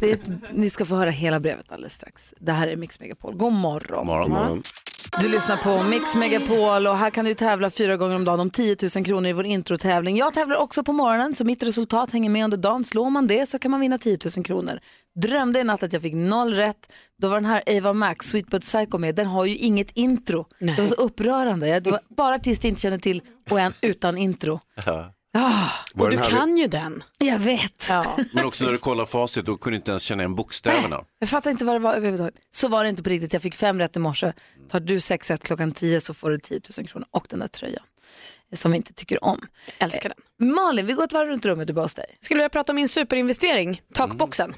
Det, ni ska få höra hela brevet alldeles strax. Det här är Mix Megapol. God morgon. morgon. morgon. Du lyssnar på Mix Megapol och här kan du tävla fyra gånger om dagen om 10 000 kronor i vår introtävling. Jag tävlar också på morgonen så mitt resultat hänger med under dagen. Slår man det så kan man vinna 10 000 kronor. Drömde i natt att jag fick noll rätt. Då var den här Ava Max, Sweet But Psycho med. Den har ju inget intro. Det var så upprörande. Det var bara artister jag inte känner till och en utan intro. Ah, Och du kan ju den. jag vet. Ja. Men också när du kollar facit, då kunde du inte ens känna igen bokstäverna. Jag fattar inte vad det var överhuvudtaget. Så var det inte på riktigt. Jag fick fem rätt i morse. Tar du sex rätt klockan tio så får du 10 000 kronor och den där tröjan. Som vi inte tycker om. Älskar den. Malin, vi går ett varv runt rummet du hos dig. Skulle vilja prata om min superinvestering, takboxen.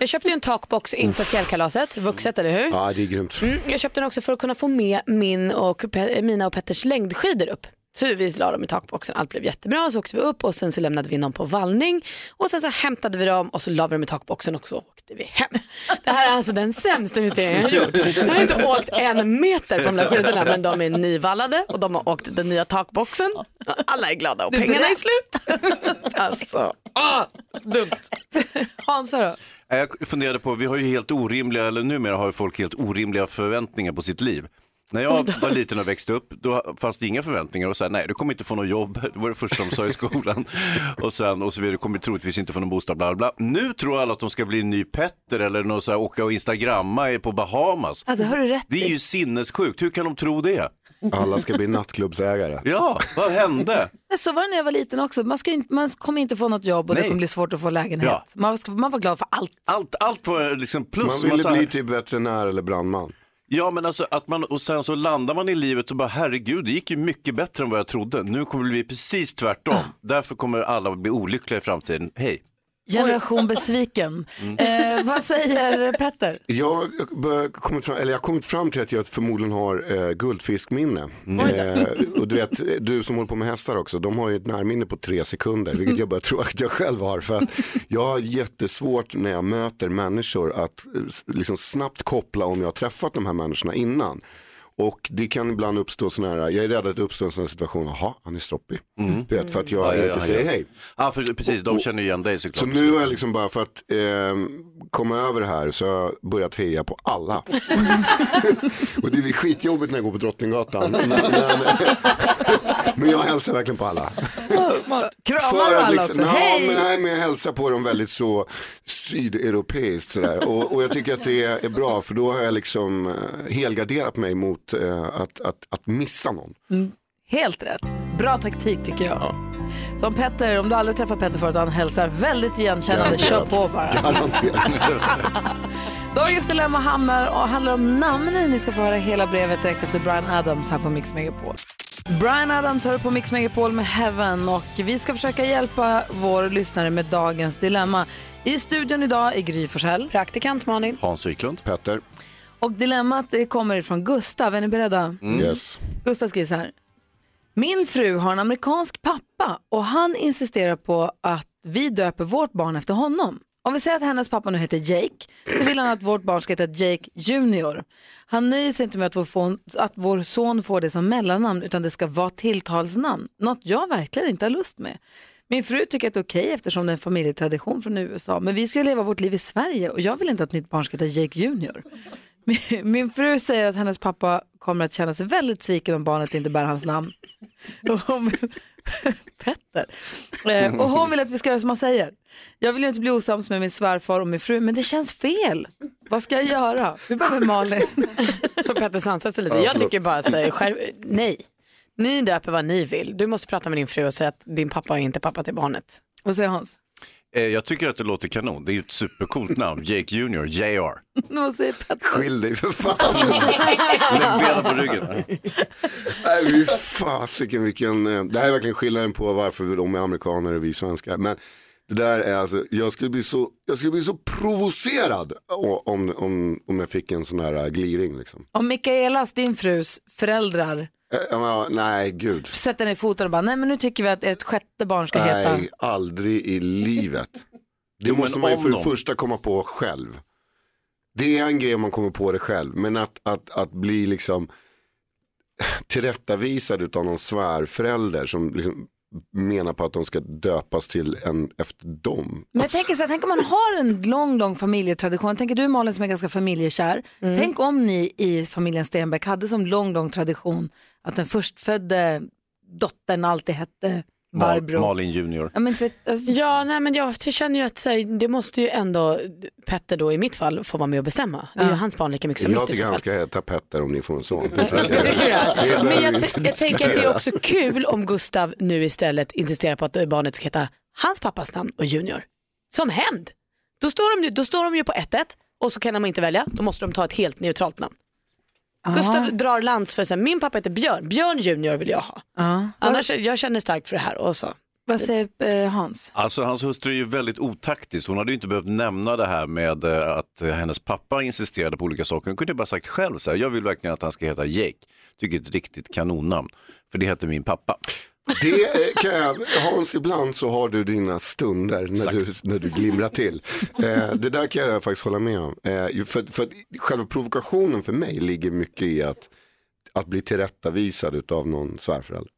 Jag köpte ju en takbox inför fjällkalaset, vuxet eller hur? Ja, det är grymt. Mm, jag köpte den också för att kunna få med min och mina och Petters längdskidor upp. Så vi la dem i takboxen, allt blev jättebra. Så åkte vi upp och sen så lämnade vi in dem på vallning. Och sen så hämtade vi dem och så la vi dem i takboxen och så åkte vi hem. Det här är alltså den sämsta investeringen jag har gjort. Jag har inte åkt en meter på de där skidorna men de är nyvallade och de har åkt den nya takboxen. Alla är glada och pengarna är slut. Alltså, ah, dumt. Hansa då? Jag funderade på, vi har ju helt orimliga, eller numera har ju folk helt orimliga förväntningar på sitt liv. När jag var liten och växte upp, då fanns det inga förväntningar och så här, nej du kommer inte få något jobb, det var det första de sa i skolan. och sen, och så vidare, du kommer troligtvis inte få någon bostad, bla bla. Nu tror alla att de ska bli en ny Petter eller något så här, åka och instagramma på Bahamas. Ja, det har du rätt Det är ju sinnessjukt, hur kan de tro det? Alla ska bli nattklubbsägare. Ja, vad hände? Så var det när jag var liten också. Man, ska inte, man kommer inte få något jobb och det Nej. kommer bli svårt att få lägenhet. Ja. Man, ska, man var glad för allt. Allt, allt var liksom plus. Man ville massa- bli typ veterinär eller brandman. Ja men alltså att man, och sen så landar man i livet och bara herregud det gick ju mycket bättre än vad jag trodde. Nu kommer det bli precis tvärtom. Därför kommer alla bli olyckliga i framtiden. Hej. Generation besviken. Eh, vad säger Petter? Jag har kommit fram, eller jag har kommit fram till att jag förmodligen har eh, guldfiskminne. Eh, och du vet, du som håller på med hästar också, de har ju ett närminne på tre sekunder, vilket jag bara tror att jag själv har. För att jag har jättesvårt när jag möter människor att eh, liksom snabbt koppla om jag har träffat de här människorna innan. Och det kan ibland uppstå sådana här, jag är rädd att det uppstår en sån här situation, jaha, han är stroppig. Du vet, för att jag Ja, ja, inte ja, säger ja. hej. Ja för, precis, de känner ju igen dig såklart. Så nu är jag liksom bara för att eh, komma över det här så har jag börjat heja på alla. och det blir skitjobbigt när jag går på Drottninggatan. Men, jag hälsar verkligen på alla. Smart. Kramar alla liksom, också? nej, Hej! men, nej, men jag hälsar på dem väldigt så sydeuropeiskt sådär. Och, och jag tycker att det är bra för då har jag liksom eh, helgarderat mig mot att, eh, att, att, att missa någon. Mm, helt rätt. Bra taktik tycker jag. Som Petter, om du aldrig träffat Petter förut han hälsar väldigt igenkännande, kör på bara. Dagens dilemma hamnar, och handlar om namnen. Ni ska få höra hela brevet direkt efter Brian Adams här på Mix Megapol. Brian Adams hör på Mix Megapol med Heaven och vi ska försöka hjälpa vår lyssnare med dagens dilemma. I studion idag är Gry Forssell. Praktikant Malin. Hans Wiklund. Petter. Och dilemmat kommer ifrån Gustav. Är ni beredda? Mm. Yes. Gustav skriver så här. Min fru har en amerikansk pappa och han insisterar på att vi döper vårt barn efter honom. Om vi säger att hennes pappa nu heter Jake så vill han att vårt barn ska heta Jake Junior. Han nöjer sig inte med att vår, fon, att vår son får det som mellannamn utan det ska vara tilltalsnamn. Något jag verkligen inte har lust med. Min fru tycker att det är okej eftersom det är en familjetradition från USA men vi ska leva vårt liv i Sverige och jag vill inte att mitt barn ska heta Jake Junior. Min, fru säger att hennes pappa kommer att känna sig väldigt sviken om barnet inte bär hans namn. Och hon, Petter. Eh, och hon vill att vi ska göra som han säger. Jag vill ju inte bli osams med min svärfar och min fru, men det känns fel. Vad ska jag göra? Vi behöver Malin. Petter sansar sig lite. Ja, jag tycker bara att säga, skärp, nej. Ni döper vad ni vill. Du måste prata med din fru och säga att din pappa är inte pappa till barnet. Vad säger Hans? Eh, Jag tycker att det låter kanon. Det är ju ett supercoolt namn. Jake Junior, JR. Vad säger Petter? Skilj dig för fan. Lägg benen på ryggen. Nej, fy fasiken vilken, eh, det här är verkligen skillnaden på varför de är amerikaner och vi svenskar. Men det där är alltså, jag skulle bli så, jag skulle bli så provocerad om, om, om jag fick en sån här eh, gliring liksom. Om Mikaelas, din frus föräldrar, ja, nej, gud. sätter ner foten och bara, nej men nu tycker vi att ett sjätte barn ska heta. Nej, aldrig i livet. Det Jo, måste man ju för det de- första komma på själv. Det är en grej om man kommer på det själv, men att, att, att bli liksom tillrättavisad av någon svärförälder som liksom menar på att de ska döpas till en efter dem. Men jag tänker så här, tänk om man har en lång, lång familjetradition. Tänker du Malin som är ganska familjekär. Tänk om ni i familjen Stenbeck hade som lång, lång tradition att den förstfödde dottern alltid hette Barbro. Malin Junior. Ja, men, Ja, nej, men jag känner ju att så här, det måste ju ändå Petter då i mitt fall få vara med och bestämma. Det är ju hans barn lika mycket som Jag mitt i tycker han ska heta Petter om ni får en son. Tycker Men jag, jag tänker att det är också kul om Gustav nu istället insisterar på att barnet ska heta hans pappas namn och Junior. Som hämnd. Då står de ju, då står de ju på 1-1 och så kan de inte välja. Då måste de ta ett helt neutralt namn. Gustav drar lans för sig, min pappa heter Björn, Björn Junior vill jag ha. Ja. Annars, jag känner starkt för det här. Och så. Vad säger eh, Hans? Alltså hans hustru är ju väldigt otaktisk. Hon hade ju inte behövt nämna det här med eh, att hennes pappa insisterade på olika saker. Hon kunde ju bara sagt själv så här, jag vill verkligen att han ska heta Jake. Tycker det är ett riktigt kanonnamn. För det heter min pappa. Det eh, kan jag, Hans, ibland så har du dina stunder när du, när du glimrar till. Eh, det där kan jag faktiskt hålla med om. Eh, för, för själva provokationen för mig ligger mycket i att, att bli tillrättavisad av någon svärförälder.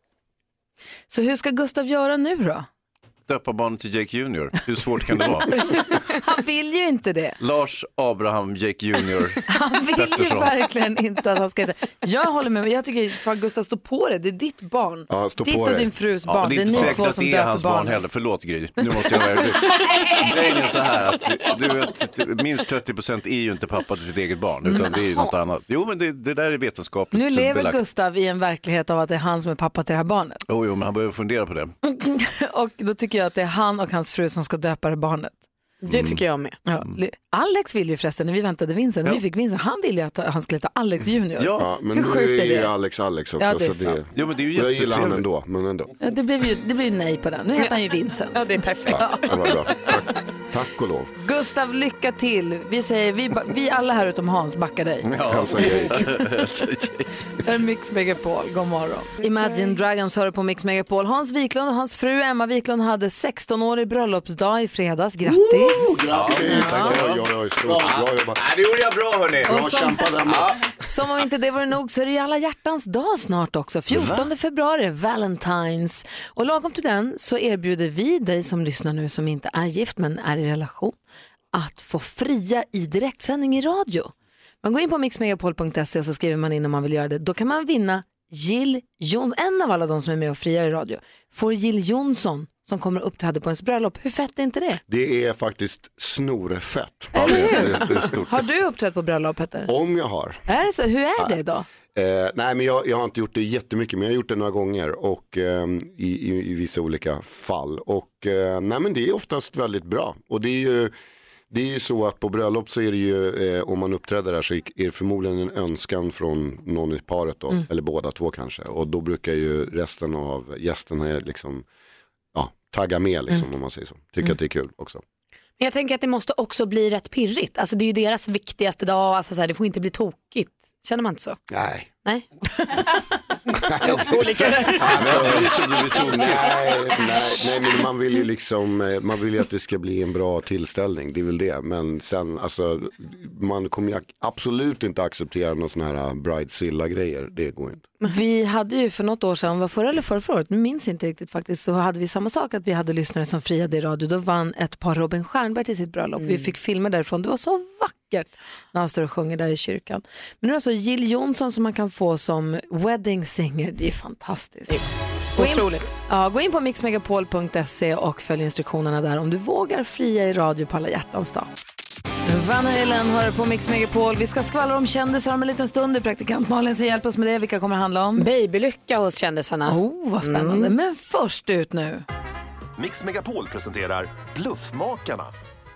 Så hur ska Gustav göra nu då? Döpa barnet till Jake Junior. Hur svårt kan det vara? Han vill ju inte det. Lars Abraham Jake Junior. Han vill ju Pettersson. verkligen inte att han ska heta. Jag håller med, men jag tycker fan Gustav stå på det. Det är ditt barn. Ja, stå ditt på och dig. din frus Ja, barn. det det är inte ni säkert två att som det är döper hans barn heller. Förlåt Gry. Nu måste jag vara Grejen är så här att du vet, minst 30 procent är ju inte pappa till sitt eget barn. Utan det är ju något annat. Jo men det, det där är vetenskapligt Nu lever belagt. Gustav i en verklighet av att det är han som är pappa till det här barnet. Jo, jo, men han behöver fundera på det. och då tycker jag att det är han och hans fru som ska döpa det barnet. Det tycker jag med. Ja. Alex vill ju förresten, när vi väntade Vincent, när vi fick Vincent, han ville ju att han skulle heta Alex Junior. Ja, men Hur nu sjukt är är ju det? Alex Alex också. Ja, det är så det, sant. Jo, men det är ju jag gillar han jättetrevligt. ändå, men ändå. Ja, det blev ju det blev ju nej på den. Nu heter han ju Vincent. Ja, det är perfekt. Ja, det var bra. Tack, tack och lov. Gustav, lycka till. Vi, säger, vi, ba- vi alla här utom Hans backar dig. Hälsa Jake. Det är Mix Megapol, god morgon. Imagine Dragons hör på Mix Megapol. Hans Wiklund och hans fru Emma Wiklund hade 16-årig bröllopsdag i fredags. Grattis! Grattis! Oj, oj, oj, stort. Bra jobbat. det gjorde jag bra hörni. Bra kämpat Emma. Som om inte det vore nog så är det ju alla hjärtans dag snart också. 14 februari, Valentines. Och lagom till den så erbjuder vi dig som lyssnar nu som inte är gift men är i relation att få fria i direktsändning i radio. Man går in på mixmegapol.se och så skriver man in om man vill göra det. Då kan man vinna Jill Johnson, en av alla de som är med och friar i radio, får Jill Johnson som kommer och uppträder på ens bröllop. Hur fett är inte det? Det är faktiskt snorfett. Är stort. Har du uppträtt på bröllop Petter? Om jag har. Är det så? Hur är det då? Eh, nej, men jag, jag har inte gjort det jättemycket, men jag har gjort det några gånger och eh, i, i, i vissa olika fall. Och eh, nej, men det är oftast väldigt bra. Och det är ju, det är ju så att på bröllop så är det ju, eh, om man uppträder där så är det förmodligen en önskan från någon i paret då, Mm. eller båda två kanske. Och då brukar ju resten av gästerna liksom, tagga med liksom, Mm. om man säger så. Tycker att det är kul också. Men jag tänker att det måste också bli rätt pirrigt. Alltså det är ju deras viktigaste dag, alltså så här, det får inte bli tokigt. Känner man inte så? Nej. Nej. Alltså, nej, nej, nej, men man vill ju liksom, eh, man vill ju att det ska bli en bra tillställning, det är väl det. Men sen, alltså, man kommer ju absolut inte acceptera någon sån här bridezilla-grejer, det går inte. Vi hade ju för något år sedan, var förra eller förra, förra året, nu minns inte riktigt faktiskt, så hade vi samma sak att vi hade lyssnare som friade i radio. Då vann ett par Robin Stjernberg till sitt bröllop. Vi fick filmer därifrån, det var så vackert när han står och sjunger där i kyrkan. Men nu är det alltså Jill Johnson som man kan få som wedding singer, det är fantastiskt. Gå in- Otroligt. Ja, gå in på mixmegapol.se och följ instruktionerna där om du vågar fria i radio på alla hjärtans dag. Van Halen hör på Mix Megapol. Vi ska skvallra om kändisar om en liten stund. Praktikant Malin som hjälper oss med det. Vilka kommer det handla om? Babylycka hos kändisarna. Oh, vad spännande. Mm. Men först ut nu. Mix Megapol presenterar Bluffmakarna.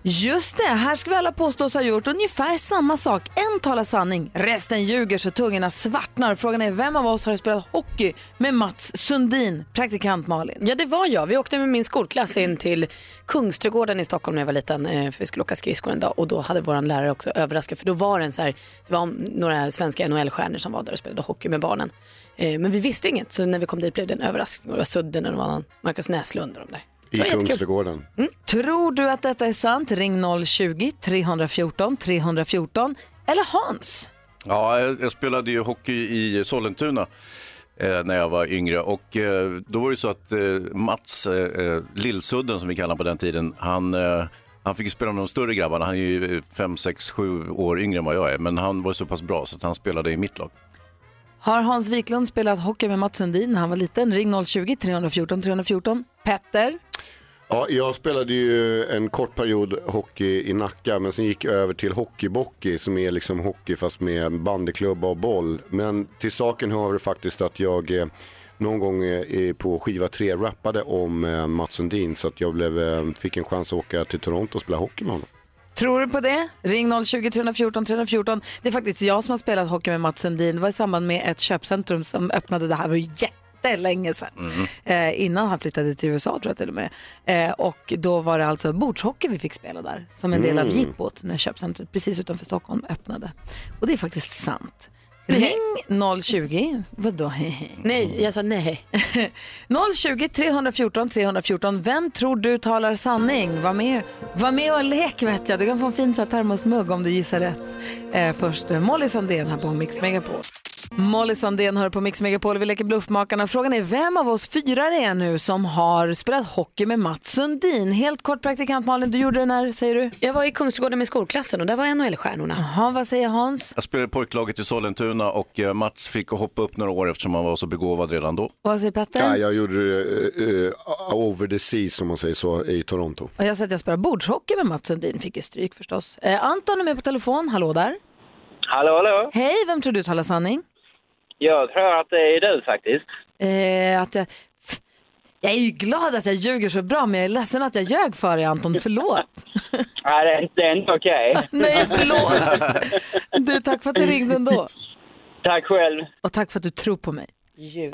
Just det, här ska vi alla påstås ha gjort ungefär samma sak. En talar sanning, resten ljuger så tungorna svartnar. Frågan är vem av oss har spelat hockey med Mats Sundin, praktikant Malin? Ja, det var jag. Vi åkte med min skolklass in till Kungsträdgården i Stockholm när jag var liten. Eh, för vi skulle åka skridskor en dag och då hade vår lärare också överraskat för då var det en så här, det var några svenska NHL-stjärnor som var där och spelade hockey med barnen. Eh, men vi visste inget så när vi kom dit blev det en överraskning. Det var Sudden och det var någon Marcus Näslund och de där. I. Kungsträdgården. Tror du att detta är sant? Ring 020-314 314 eller Hans. Ja, jag, spelade ju hockey i Sollentuna eh, när jag var yngre och eh, då var det så att eh, Mats, Lillsudden som vi kallade honom på den tiden, han, eh, han fick spela med de större grabbarna. Han är ju 5, 6, 7 år yngre än vad jag är, men han var så pass bra så att han spelade i mitt lag. Har Hans Wiklund spelat hockey med Mats Sundin när han var liten? Ring 020-314 314. Petter? Ja, jag spelade ju en kort period hockey i Nacka men sen gick jag över till hockeybockey som är liksom hockey fast med bandyklubba och boll. Men till saken hör det faktiskt att jag eh, någon gång eh, på skiva 3 rappade om eh, Mats Sundin så att jag blev, eh, fick en chans att åka till Toronto och spela hockey med honom. Tror du på det? Ring 020-314 314. Det är faktiskt jag som har spelat hockey med Mats Sundin. Det var i samband med ett köpcentrum som öppnade det här. Var jättelänge sedan. Eh, innan han flyttade till USA tror jag till och med. Eh, och då var det alltså bordshockey vi fick spela där. Som en del av Mm. jippot när köpcentret precis utanför Stockholm öppnade. Och det är faktiskt sant. Ring 020, vadå? Nej, jag sa nej. 020 314 314. Vem tror du talar sanning? Var med, var med och lek vet jag. Du kan få en fin så här termosmugg om du gissar rätt. Eh, först eh, Molly Sandén här på Mix Megapol. Molly Sandén hör på Mix Megapol. Vi leker Bluffmakarna. Frågan är vem av oss fyra det är nu som har spelat hockey med Mats Sundin? Helt kort praktikant Malin, du gjorde det när, säger du? Jag var i Kungsträdgården med skolklassen och där var NHL-stjärnorna. Jaha, vad säger Hans? Jag spelade pojklaget i Sollentuna och eh, Mats fick hoppa upp några år eftersom han var så begåvad redan då. Vad säger Petter? Ja, jag gjorde eh, eh, over the sea som man säger så i Toronto. Och jag säger att jag spelar bordshockey med Mats Sundin. Fick ju stryk förstås. Eh, Anton är med på telefon. Hallå där. Hallå, hallå. Hej, vem tror du talar sanning? Jag tror att det är du faktiskt. Eh, att jag, f- jag är ju glad att jag ljuger så bra, men jag är ledsen att jag ljög för dig Anton. Förlåt. Nej, det, det är inte okej. Nej, förlåt. Du, tack för att du ringde ändå. Tack själv. Och tack för att du tror på mig.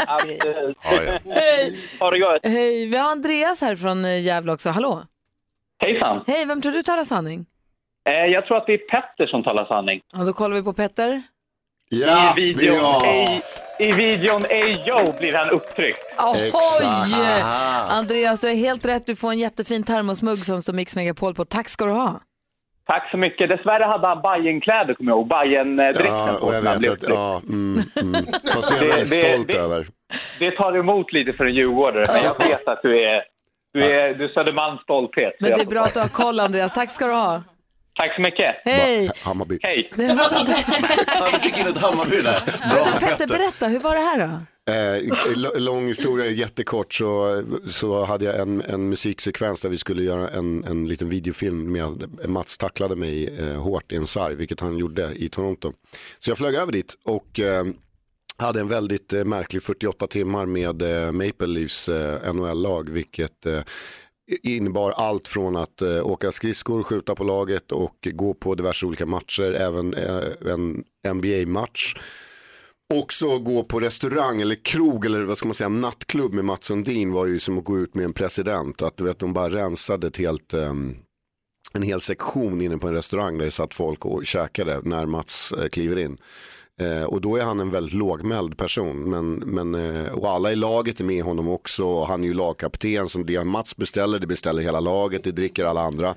Absolut. Hej. Ha det gott. Hej, vi har Andreas här från eh, Gävle också. Hallå. Hejsan. Hej, vem tror du talar sanning? Eh, jag tror att det är Petter som talar sanning. Ja, då kollar vi på Petter. I, videon, i, I videon Ey Yo blir han upptryckt. Oj! Andreas, du är helt rätt. Du får en jättefin termosmugg som står Mix Megapol på. Tack ska du ha. Tack så mycket. Dessvärre hade han Bajen-kläder, kommer jag ihåg. Bajen-dräkten Ja, på sig jag när han vet blev att, ja, mm, mm. Fast det är jag väldigt stolt det- över. Det tar emot lite för en djurgårdare, men jag vet att du är, du är, du är Södermalms stolthet. Men det är bra att du har koll Andreas. Tack ska du ha. Tack så mycket. Hej. Hammarby. Hej. Ja, du fick in ett Hammarby där. Bra Men Petter, berätta, hur var det här då? Eh, lång historia, jättekort, så, så hade jag en, en musiksekvens där vi skulle göra en, en liten videofilm med Mats tacklade mig eh, hårt i en sarg, vilket han gjorde i Toronto. Så jag flög över dit och eh, hade en väldigt eh, märklig 48 timmar med eh, Maple Leafs eh, NHL-lag, vilket eh, innebar allt från att eh, åka skridskor, skjuta på laget och gå på diverse olika matcher, även eh, en NBA-match. Också gå på restaurang eller krog eller vad ska man säga, nattklubb med Mats Sundin var ju som att gå ut med en president. Att du vet, de bara rensade ett helt, eh, en hel sektion inne på en restaurang där det satt folk och käkade när Mats eh, kliver in. Eh, och då är han en väldigt lågmäld person. Men, men, eh, och alla i laget är med honom också. Han är ju lagkapten. Som det Mats beställer, det beställer hela laget. Det dricker alla andra.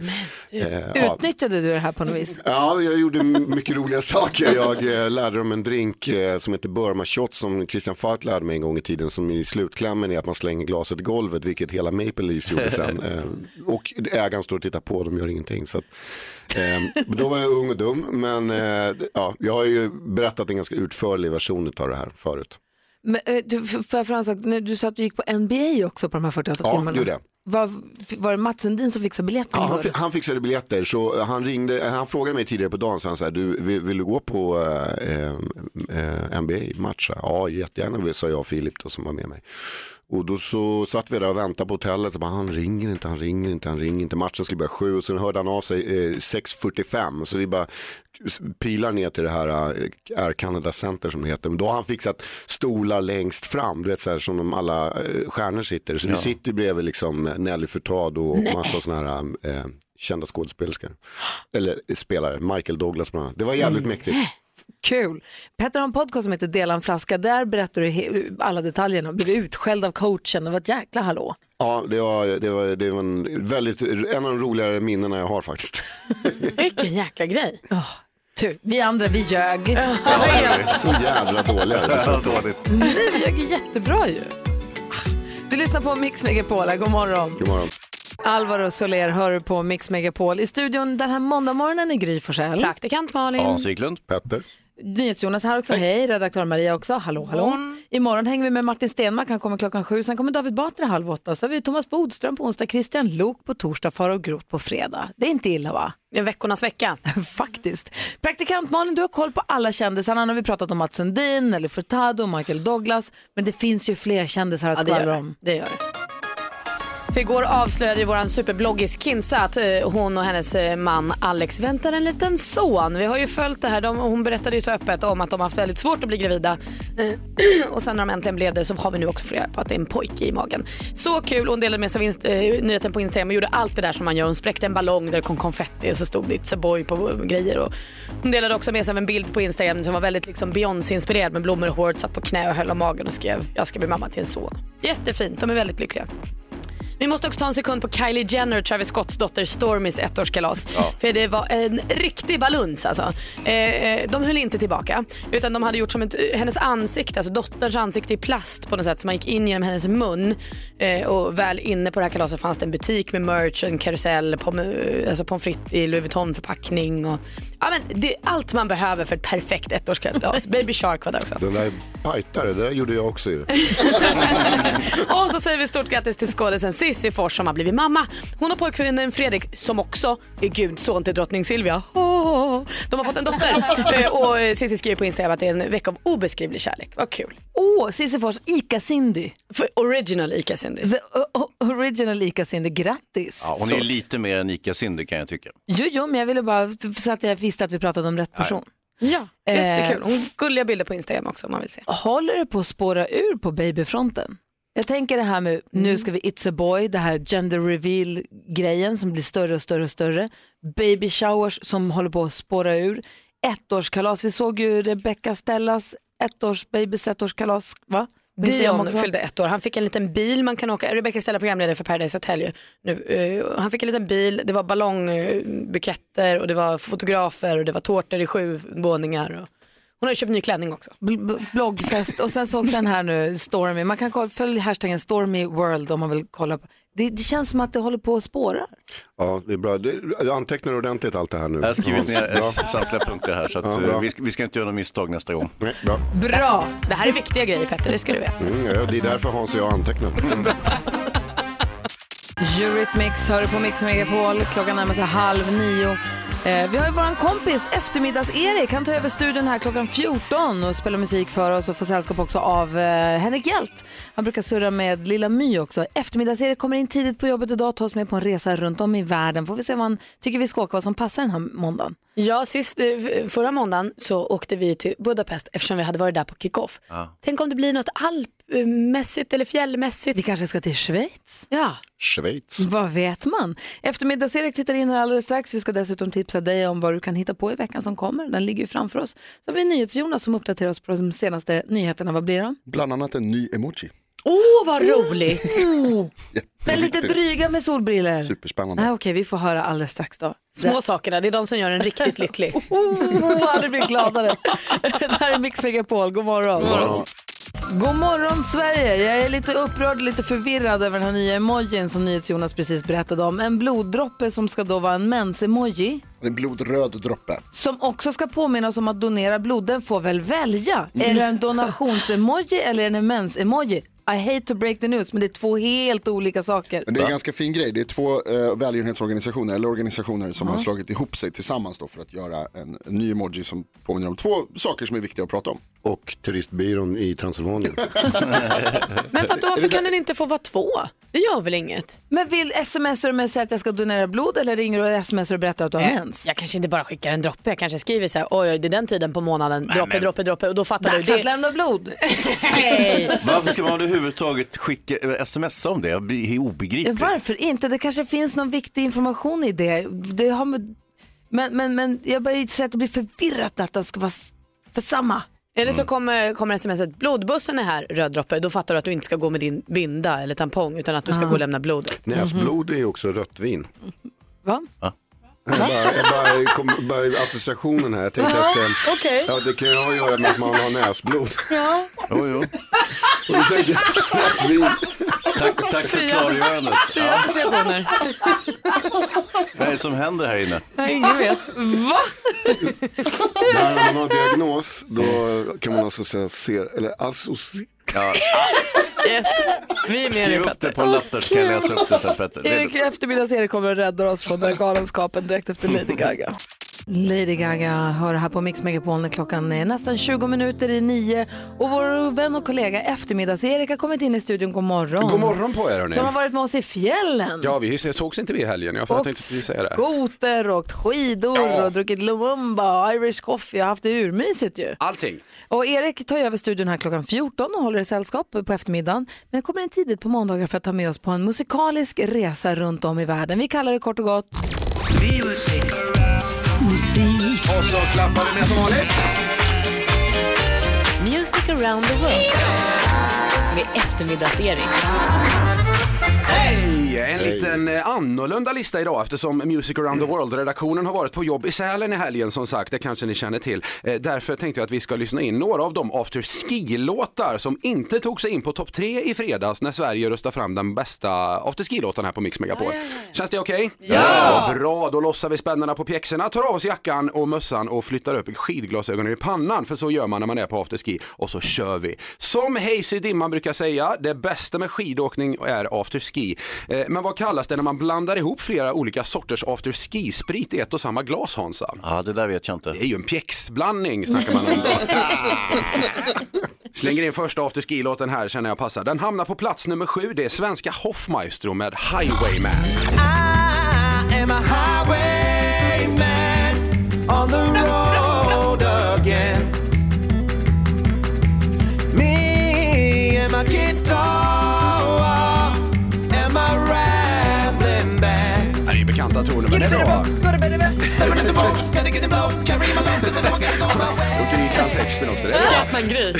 Eh, ja. Utnyttjade du det här på något vis? Ja, jag gjorde mycket roliga saker. Jag eh, lärde dem en drink eh, som heter Burma Shot som Christian Falk lärde mig en gång i tiden. Som i slutklämmen är att man slänger glaset i golvet, vilket hela Maple Leafs gjorde sen. Eh, och ägaren står och tittar på, de gör ingenting. Så att, eh, då var jag ung och dum, men eh, ja, jag har ju berättat en ganska utförlig version av det här förut. Men, eh, du, f- får jag fråga en sak? Nu, Du sa att du gick på NBA också på de här 48 Ja, timmarna. det gjorde jag. Var, var det Mats Sundin som fixade biljetterna? Ja, han, han fixade biljetter så han ringde, han frågade mig tidigare på dagen så han så här, du vill, vill du gå på eh, eh, NBA-match? Ja, jättegärna sa jag och Filip då, som var med mig. Och då så satt vi där och väntade på hotellet och bara, han ringer inte, han ringer inte, han ringer inte. Matchen skulle börja sju och sen hörde han av sig eh, 6.45 så vi bara pilar ner till det här eh, Air Canada Center som det heter. Men då har han fixat stolar längst fram, du vet så här som de alla eh, stjärnor sitter. Så vi Ja. sitter bredvid liksom Nelly Furtado och massa sådana här eh, kända skådespelerskor. Eller spelare, Michael Douglas bland annat. Det var jävligt Mm. mäktigt. Kul. Petter har en podcast som heter Dela en flaska. Där berättar du alla detaljerna. Blev utskälld av coachen. Det var ett jäkla hallå. Ja, det var, det var, det var en, väldigt, en av de roligare minnena jag har faktiskt. Vilken jäkla grej. Tur. Vi andra, vi ljög. Så jävla dåliga. Det är så dåligt. Nej, vi ljög jättebra ju. Du lyssnar på Mix Megapol. här. God morgon. God morgon. Alvaro Soler hör på Mix Megapol. I studion den här måndagmorgonen är Gry Forssell. Praktikant Malin. Hans Wiklund. Petter. NyhetsJonas här också. Hej. Redaktör Maria också. Hallå, hallå. Imorgon hänger vi med Martin Stenmark. Han kommer klockan sju. Sen kommer David Batra halv åtta. Så har vi Thomas Bodström på onsdag, Christian Lok på torsdag, Farao Groth på fredag. Det är inte illa va? Det är veckornas vecka. Faktiskt. Praktikant Malin, du har koll på alla kändisarna. Nu har vi pratat om Mats Sundin, eller Furtado, Michael Douglas. Men det finns ju fler kändisar att Ja, skvallra om. Det gör det. För igår avslöjade ju vår superbloggis Kinsa att eh, hon och hennes eh, man Alex väntar en liten son. Vi har ju följt det här. De, hon berättade ju så öppet om att de har haft väldigt svårt att bli gravida. Eh, och sen när de äntligen blev det så har vi nu också fått reda på att det är en pojke i magen. Så kul. Hon delade med sig av inst- eh, nyheten på Instagram och gjorde allt det där som man gör. Hon spräckte en ballong där det kom konfetti och så stod det It's a boy på grejer. Och hon delade också med sig av en bild på Instagram som var väldigt liksom Beyoncé-inspirerad med blommor och hår, satt på knä och höll om magen och skrev jag ska bli mamma till en son. Jättefint. De är väldigt lyckliga. Vi måste också ta en sekund på Kylie Jenner, Travis Scotts dotter Stormys ettårskalas. För det var en riktig baluns alltså. Eh, eh, de höll inte tillbaka utan de hade gjort som ett, hennes ansikte, alltså dotterns ansikte i plast på något sätt. Så man gick in genom hennes mun eh, och väl inne på det här kalaset fanns det en butik med merch, en karusell, pom, eh, alltså pommes frites i Louis Vuitton förpackning och ja, men det är allt man behöver för ett perfekt ettårskalas. Baby Shark var där också. Den där pajtare, det där gjorde jag också ju. Och så säger vi stort grattis till skådisen Cissi Fors som har blivit mamma. Hon har pojkvännen Fredrik som också är gudson till drottning Silvia. De har fått en dotter Eh, och eh, Cissi skriver på Instagram att det är en vecka av obeskrivlig kärlek. Vad kul. Åh, Cissi Fors, Ica-Cindy. Original Ica-Cindy. Original Ica-Cindy, grattis. Ja, hon är ju lite mer än Ica Cindy kan jag tycka. Jo, jo, men jag ville bara så att jag visste att vi pratade om rätt person. Ja, Eh, jättekul. Hon har gulliga bilder på Instagram också om man vill se. Håller det på att spåra ur på babyfronten? Jag tänker det här med, nu ska vi It's a boy, det här gender reveal-grejen som blir större och större och större. Baby showers som håller på att spåra ur. Ettårskalas, vi såg ju Rebecca Stellas ettårs, babys ettårskalas, va? Dion fyllde ett år. Han fick en liten bil man kan åka. Rebecca Stella programledare för Paradise Hotel ju. Nu, eh, han fick en liten bil, det var ballongbuketter och det var fotografer och det var tårtor i sju våningar. Och Hon har köpt ny klänning också. Bl- bloggfest och sen så också den här nu, Stormy. Man kan kolla, följa hashtaggen Stormy World om man vill kolla på. Det, det känns som att det håller på att spåra. Ja, det är bra. Du, du antecknar ordentligt allt det här nu. Jag har skrivit ner Bra. samtliga punkter här så att Ja, eh, vi, ska, vi ska inte göra några misstag nästa gång. Nej, bra. Bra! Det här är viktiga grejer Petter, det ska du veta. Mm, ja, det är därför Hans och jag har antecknat. Eurythmics hör du på Mix Megapol. Klockan närmar sig halv nio. Eh, vi har ju våran kompis Eftermiddags-Erik. Han tar över studion här klockan 14 och spelar musik för oss och får sällskap också av eh, Henrik Hjelt. Han brukar surra med Lilla My också. Eftermiddags-Erik kommer in tidigt på jobbet idag och tar oss med på en resa runt om i världen. Får vi se vad han tycker vi ska åka, vad som passar den här måndagen. Ja, sist, eh, förra måndagen så åkte vi till Budapest eftersom vi hade varit där på kickoff. Tänk om det blir något alpmässigt eller fjällmässigt. Vi kanske ska till Schweiz? Ja. Schweiz. Vad vet man? Eftermiddags-Erik tittar in här alldeles strax. Vi ska dessutom tipsa dig om vad du kan hitta på i veckan som kommer. Den ligger ju framför oss. Så har vi NyhetsJonas som uppdaterar oss på de senaste nyheterna. Vad blir de? Bland annat en ny emoji. Åh, oh, vad roligt! Oh, den lite dryga med solbriller. Superspännande. Nej, Okej, vi får höra alldeles strax då. Små sakerna, det är de som gör en riktigt lycklig. Oh, aldrig blivit gladare. det här är Mix Megapol. God morgon. God morgon. God morgon Sverige! Jag är lite upprörd och lite förvirrad över den här nya emojin som NyhetsJonas precis berättade om. En bloddroppe som ska då vara en mens-emoji. En blodröd droppe. Som också ska påminna oss om att donera blod. Den får väl välja. Är det en donations-emoji eller är det en mens-emoji? I hate to break the news, men det är två helt olika saker. Men det är en ganska fin grej. Det är två eh, välgörenhetsorganisationer eller organisationer som har slagit ihop sig tillsammans då för att göra en, en ny emoji som påminner om två saker som är viktiga att prata om. Och turistbyrån i Transylvanien. Men vadå, varför kan den inte få vara två? Det gör väl inget? Men vill smsar du med säga att jag ska donera blod eller ringer du och smsar och berättar att du har Eh, mens? Jag kanske inte bara skickar en droppe, jag kanske skriver så här, oj, oj det är den tiden på månaden, droppe, men- droppe, droppe och då fattar Dags du. att lämna blod. Varför ska man överhuvudtaget skicka, eh, smsa om det? Det är obegripligt. Varför inte? Det kanske finns någon viktig information i det. det har med... men, men, men jag börjar säga att det blir förvirrat att det ska vara för samma. Eller så kommer, kommer smset, blodbussen är här, röd droppe, då fattar du att du inte ska gå med din binda eller tampong utan att du ska Ah. gå och lämna blodet. Näsblod är ju också rött vin. Va? Jag bara, jag bara, kom, bara associationen här. Jag tänkte att eh, okej. ja, det kan ju ha att göra med att man har näsblod. Ja. Jo, jo. Och då tänkte jag, rött vin. Tack, tack för klargörandet. Fria Ja. associationer. Vad är det som händer här inne? Ingen vet. Va? När man har diagnos då kan man associera, eller associera. Ja. Vi är med Skriv upp det på en lapp där så kan jag läsa upp det sen Petter. Erik eftermiddags-Erik kommer och räddar oss från den här galenskapen direkt efter Lady Gaga. Lady Gaga hör här på Mix Megapol när klockan är nästan 20 minuter i nio. Och vår vän och kollega eftermiddags-Erik har kommit in i studion. God morgon. God morgon på er hörni. Som har varit med oss i fjällen. Ja, vi sågs inte vi i helgen. Jag tänkte precis säga det. skoter, åkt skidor och druckit Lumumba, Irish coffee och haft det urmysigt ju. Allting. Och Erik tar över studion här klockan 14 och håller i sällskap på eftermiddagen. Men kommer in tidigt på måndagar för att ta med oss på en musikalisk resa runt om i världen. Vi kallar det kort och gott Och så klappar vi med som vanligt. Music around the world med eftermiddags-Erik. Hej! En liten eh, annorlunda lista idag eftersom Music around the world-redaktionen har varit på jobb i Sälen i helgen som sagt, det kanske ni känner till. Eh, Därför tänkte jag att vi ska lyssna in några av de after ski-låtar som inte tog sig in på topp tre i fredags när Sverige röstade fram den bästa after ski-låten här på Mix Megapol. Känns det okej? Ja! Bra, då lossar vi spännena på pjäxorna, tar av oss jackan och mössan och flyttar upp skidglasögonen i pannan för så gör man när man är på afterski och så kör vi. Som Hazy Dimman brukar säga, det bästa med skidåkning är afterski. Eh, Men vad kallas det när man blandar ihop flera olika sorters afterski-sprit i ett och samma glas Hansa? Ja, det där vet jag inte. Det är ju en pjäxblandning snackar man om då. Slänger in första afterski-låten här känner jag passar. Den hamnar på plats nummer sju. Det är svenska Hoffmaestro med Highwayman. am a highwayman on the road again. Me and my guitar Bekanta toner men det är bra. Och Gry kan texten också. Det är bra. Scatman Gry.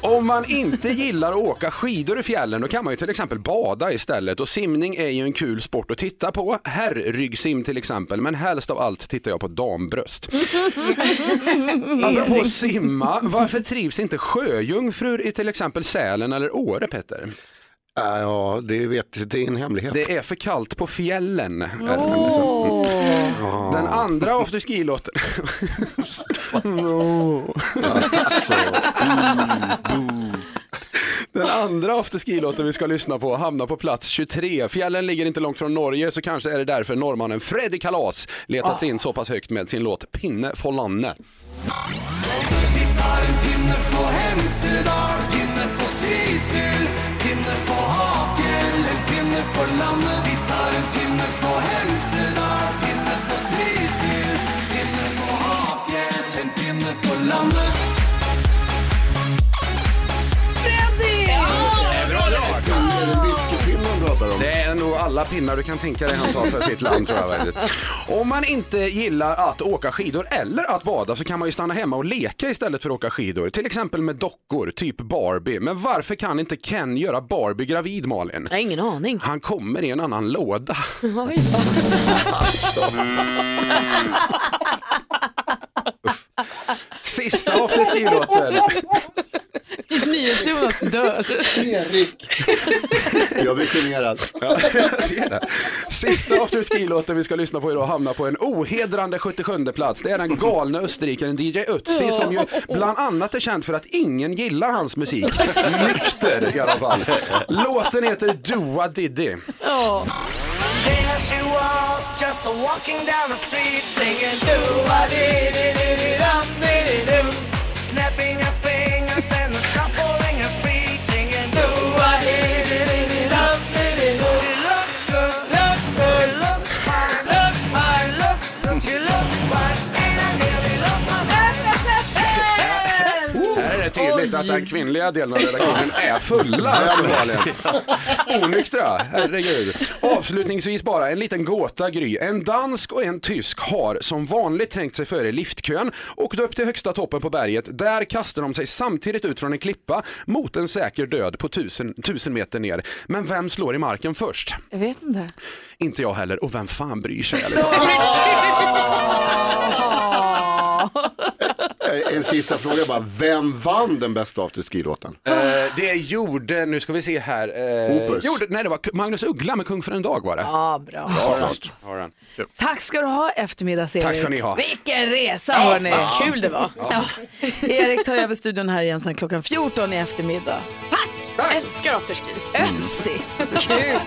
Om man inte gillar att åka skidor i fjällen då kan man ju till exempel bada istället och simning är ju en kul sport att titta på. Herrryggsim till exempel, men helst av allt tittar jag på dambröst. Apropå simma, varför trivs inte sjöjungfrur i till exempel Sälen eller Åre Petter? Äh, Ja, det, vet, det är en hemlighet. Det är för kallt på fjällen. är det nämligen så. Den andra afterski-låten. Alltså, Den andra afterski-låten vi ska lyssna på hamnar på plats 23. Fjällen ligger inte långt från Norge så kanske är det därför norrmannen Freddy Kalas letat sig in så pass högt med sin låt Pinne for landet. For landet. Vi tar en pinne for Hemsedal, pinne for Trysil, pinne for Hafjell, en pinne for landet. Pratar om? Det är nog alla pinnar du kan tänka dig han tar för sitt land tror jag faktiskt. Om man inte gillar att åka skidor eller att bada så kan man ju stanna hemma och leka istället för att åka skidor. Till exempel med dockor, typ Barbie. Men varför kan inte Ken göra Barbie gravid Malin? Jag har ingen aning. Han kommer i en annan låda. Oj. Sista afterski-låten. NyhetsJonas dör. Erik. Jag blir generad. Ja, jag ser det. Sista afterski-låten vi ska lyssna på idag hamnar på en ohedrande 77 plats. Det är den galna österrikaren DJ Ötzi som ju bland annat är känd för att ingen gillar hans musik. Nykter i alla fall. Låten heter Dua Diddy. There she was, just a walking down the street, singing do-a-dee-dee-dee-dee-dum-dee-dee-doo. Snapping att den kvinnliga delen av redaktionen är fulla uppenbarligen. Onyktra, herregud. Avslutningsvis bara en liten gåta Gry. En dansk och en tysk har som vanligt trängt sig före liftkön, åkt upp till högsta toppen på berget. Där kastar de sig samtidigt ut från en klippa mot en säker död på tusen, tusen meter ner. Men vem slår i marken först? Jag vet inte. Inte jag heller och vem fan bryr sig? Eh, En sista fråga bara. Vem vann den bästa afterski-låten? Eh, det gjorde, nu ska vi se här. Eh, Opus. Gjorde, nej, det var Magnus Uggla med Kung för en dag var det. Ja, bra. Har. Kul. Tack ska du ha eftermiddags-Erik. Tack ska ni ha. Vilken resa Ja, hörni. fan. Kul det var. Ja. Erik tar över studion här igen sen klockan 14 i eftermiddag. Jag älskar afterski. Ötzi. Kul.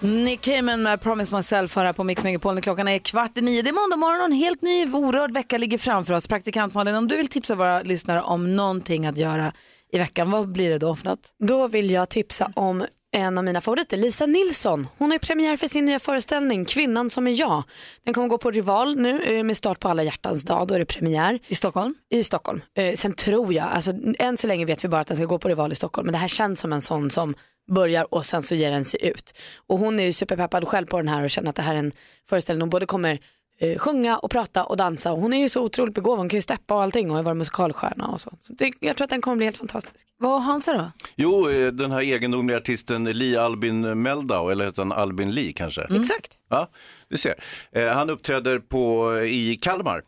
Nick Cayman med Promise Myself här på Mix Megapol klockan är kvart i nio. Det är måndag morgon och en helt ny orörd vecka ligger framför oss. Praktikant Malin, om du vill tipsa våra lyssnare om någonting att göra i veckan, vad blir det då för något? Då vill jag tipsa om en av mina favoriter, Lisa Nilsson. Hon har premiär för sin nya föreställning Kvinnan som är jag. Den kommer gå på Rival nu eh, med start på alla hjärtans dag. Då är det premiär. I Stockholm? I Stockholm. Eh, sen tror jag, alltså, än så länge vet vi bara att den ska gå på Rival i Stockholm. Men det här känns som en sån som börjar och sen så ger den sig ut. Och hon är ju superpeppad själv på den här och känner att det här är en föreställning hon både kommer eh, sjunga och prata och dansa. Och hon är ju så otroligt begåvad, hon kan ju steppa och allting och har varit musikalstjärna och så. så det, jag tror att den kommer bli helt fantastisk. Vad har Hansa då? Jo, eh, den här egendomliga artisten Li Albin Meldau, eller heter han Albin Lee kanske? Exakt. Ja, du ser. Eh, han uppträder på, i Kalmar eh,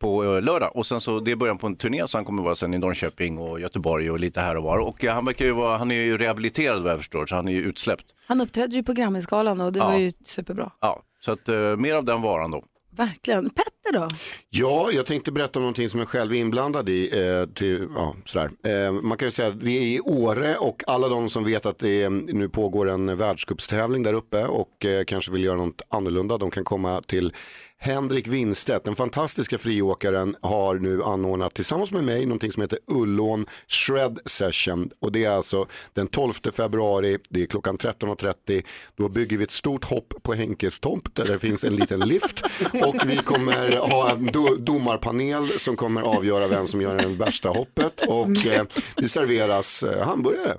på eh, lördag och sen så det är början på en turné så han kommer vara sen i Norrköping och Göteborg och lite här och var. Och eh, han verkar ju vara, han är ju rehabiliterad vad jag förstår så han är ju utsläppt. Han uppträdde ju på Grammisgalan och det Ja. var ju superbra. Ja, så att eh, mer av den varan då. Verkligen. Petter då? Ja, jag tänkte berätta om någonting som jag själv är inblandad i. Eh, till, ja, sådär. Eh, man kan ju säga att vi är i Åre och alla de som vet att det är, nu pågår en världscupstävling där uppe och eh, kanske vill göra något annorlunda, de kan komma till Henrik Winstedt, den fantastiska friåkaren, har nu anordnat tillsammans med mig någonting som heter Ullån Shred Session. Och det är alltså den 12 februari, det är klockan 13.30. Då bygger vi ett stort hopp på Henkes tomt där det finns en liten lift. Och vi kommer ha en do domarpanel som kommer avgöra vem som gör det värsta hoppet. Och eh, det serveras eh, hamburgare.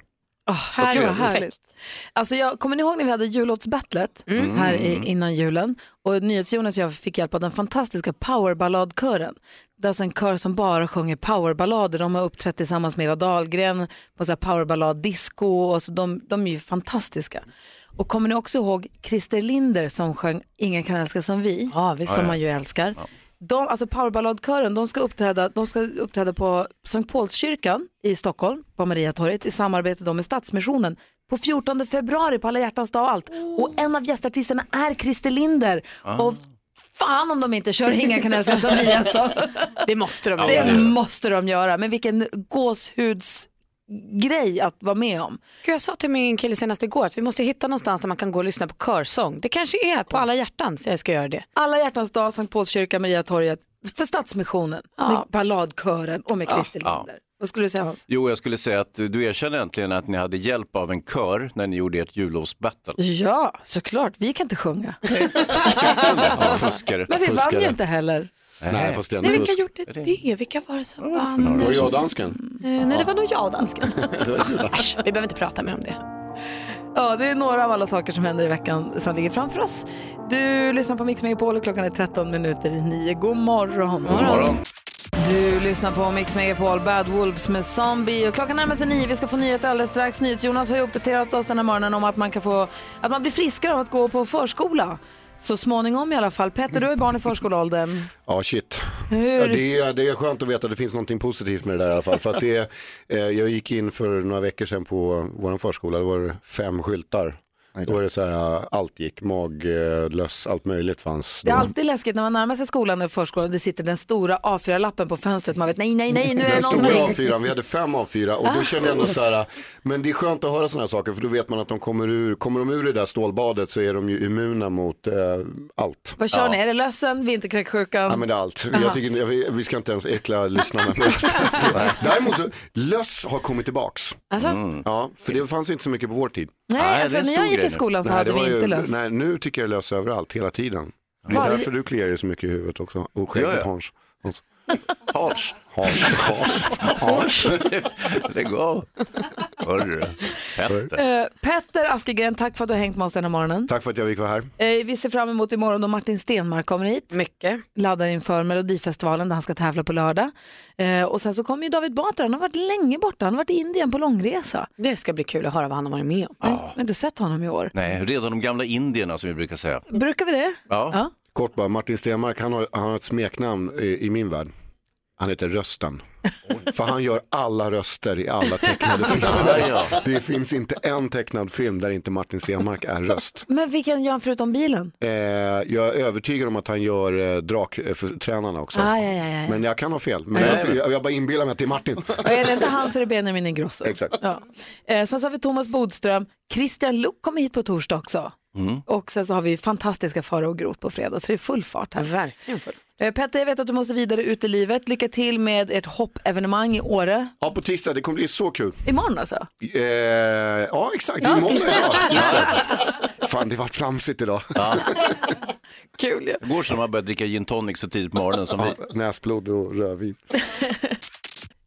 Perfekt. härligt. Alltså jag, kommer ni ihåg när vi hade jullåtsbattlet Mm. här i, innan julen? Och NyhetsJonas och jag fick hjälp av den fantastiska powerballadkören. Det är alltså en kör som bara sjunger powerballader. De har uppträtt tillsammans med Eva Dahlgren på så här powerballad-disco. De, de är ju fantastiska. Och kommer ni också ihåg Christer Linder som sjöng Ingen kan älska som vi, Ja, som Ja, ja. man ju älskar. De, alltså powerballadkören, de ska uppträda, de ska uppträda på Sankt Paulskyrkan i Stockholm, på Mariatorget, i samarbete då med Stadsmissionen på 14 februari på alla hjärtans dag och allt. Och en av gästartisterna är Christer Linder. Ah. Och fan om de inte kör Ingen kan älska som vi alltså. Det måste de Det göra. måste de göra, men vilken gåshudsgrej att vara med om. Gud, jag sa till min kille senast igår att vi måste hitta någonstans där man kan gå och lyssna på körsång. Det kanske är på alla hjärtans jag ska göra det. Alla hjärtans dag, Sankt Paulskyrka, Mariatorget, för Stadsmissionen, med balladkören och med Ja. Christer Ja. Linder. Vad skulle du säga Hans? Jo, jag skulle säga att du erkänner äntligen att ni hade hjälp av en kör när ni gjorde ert jullovsbattle. Ja, såklart. Vi kan inte sjunga. Ja, fuskare. Men vi vann fuskare. ju inte heller. Nej, fast Nej, vilka gjorde det? Vilka var det som vann? Var det jag och dansken? Eh, nej, det var nog jag och dansken. Äsch, vi behöver inte prata mer om det. Ja, det är några av alla saker som händer i veckan som ligger framför oss. Du lyssnar på Mix Megapol och klockan är 13 minuter i 9. God morgon. God morgon. Du lyssnar på Mix Megapol, Bad Wolves med Zombie och klockan närmar sig 9. Vi ska få nyheter alldeles strax. NyhetsJonas har ju uppdaterat oss den här morgonen om att man kan få, att man blir friskare av att gå på förskola. Så småningom i alla fall. Petter, du är barn i förskoleåldern. Ja, shit. Ja, det, är, det är skönt att veta att det finns något positivt med det där i alla fall. För att det, eh, jag gick in för några veckor sedan på vår förskola, det var fem skyltar. Då var det så här, allt gick, maglöss, allt möjligt fanns. Det är alltid läskigt när man närmar sig skolan eller förskolan. Det sitter den stora A4-lappen på fönstret. Man vet nej, nej, nej, nu är det Den stora någonting. A4, vi hade fem A4 och då kände jag ändå så här, men det är skönt att höra sådana här saker för då vet man att de kommer ur, kommer de ur det där stålbadet så är de ju immuna mot eh, allt. Vad kör ni? Är det lössen, vinterkräksjukan? Ja men det är allt. Aha. Jag tycker, jag, vi ska inte ens äckla lyssnarna med. Däremot så, löss har kommit tillbaks. Alltså? Mm. Ja, för det fanns inte så mycket på vår tid. Nej, Nej, alltså, när jag gick i skolan så Nej, hade vi inte löss. Nej, nu tycker jag löss överallt, hela tiden. Det är Varje- därför du kliar dig så mycket i huvudet också. Och skägget Ja, ja. Hans. Hans. Hars. Hars. Hars. Hars. Lägg av. Hörru. Petter. Eh, Petter Askegren, tack för att du har hängt med oss den här morgonen. Tack för att jag fick vara här. Eh, vi ser fram emot imorgon då Martin Stenmark kommer hit. Mycket. Laddar inför Melodifestivalen där han ska tävla på lördag. Eh, och sen så kommer ju David Batra, han har varit länge borta, han har varit i Indien på långresa. Det ska bli kul att höra vad han har varit med om. Jag har inte sett honom i år. Nej, redan de gamla indierna som vi brukar säga. Brukar vi det? Ja. Kort bara, Martin Stenmark han har, han har ett smeknamn i, i min värld. Han heter Rösten. För han gör alla röster i alla tecknade filmer. Det finns inte en tecknad film där inte Martin Stenmark är röst. Men vilken gör han förutom bilen? Eh, jag är övertygad om att han gör eh, draktränarna också. Ah, ja, ja, ja. Men jag kan ha fel. Men jag, jag bara inbillar mig att det är Martin. Och är det inte han så är det Benjamin Ingrosso. Exakt. Ja. Eh, sen så har vi Thomas Bodström, Christian Luuk kommer hit på torsdag också. Mm. Och sen så har vi fantastiska Farao och Groth på fredag, så det är full fart här. Verkligen full Eh, Petter, jag vet att du måste vidare ut i livet. Lycka till med ert hoppevenemang i Åre. Ja, på tisdag, det kommer bli så kul. Imorgon alltså? Eh, ja, exakt. Är måndag idag. Just det. Fan, det vart flamsigt idag. Kul ju. Det går som man börjar dricka gin tonic så tidigt på morgonen som vi. Näsblod och rödvin.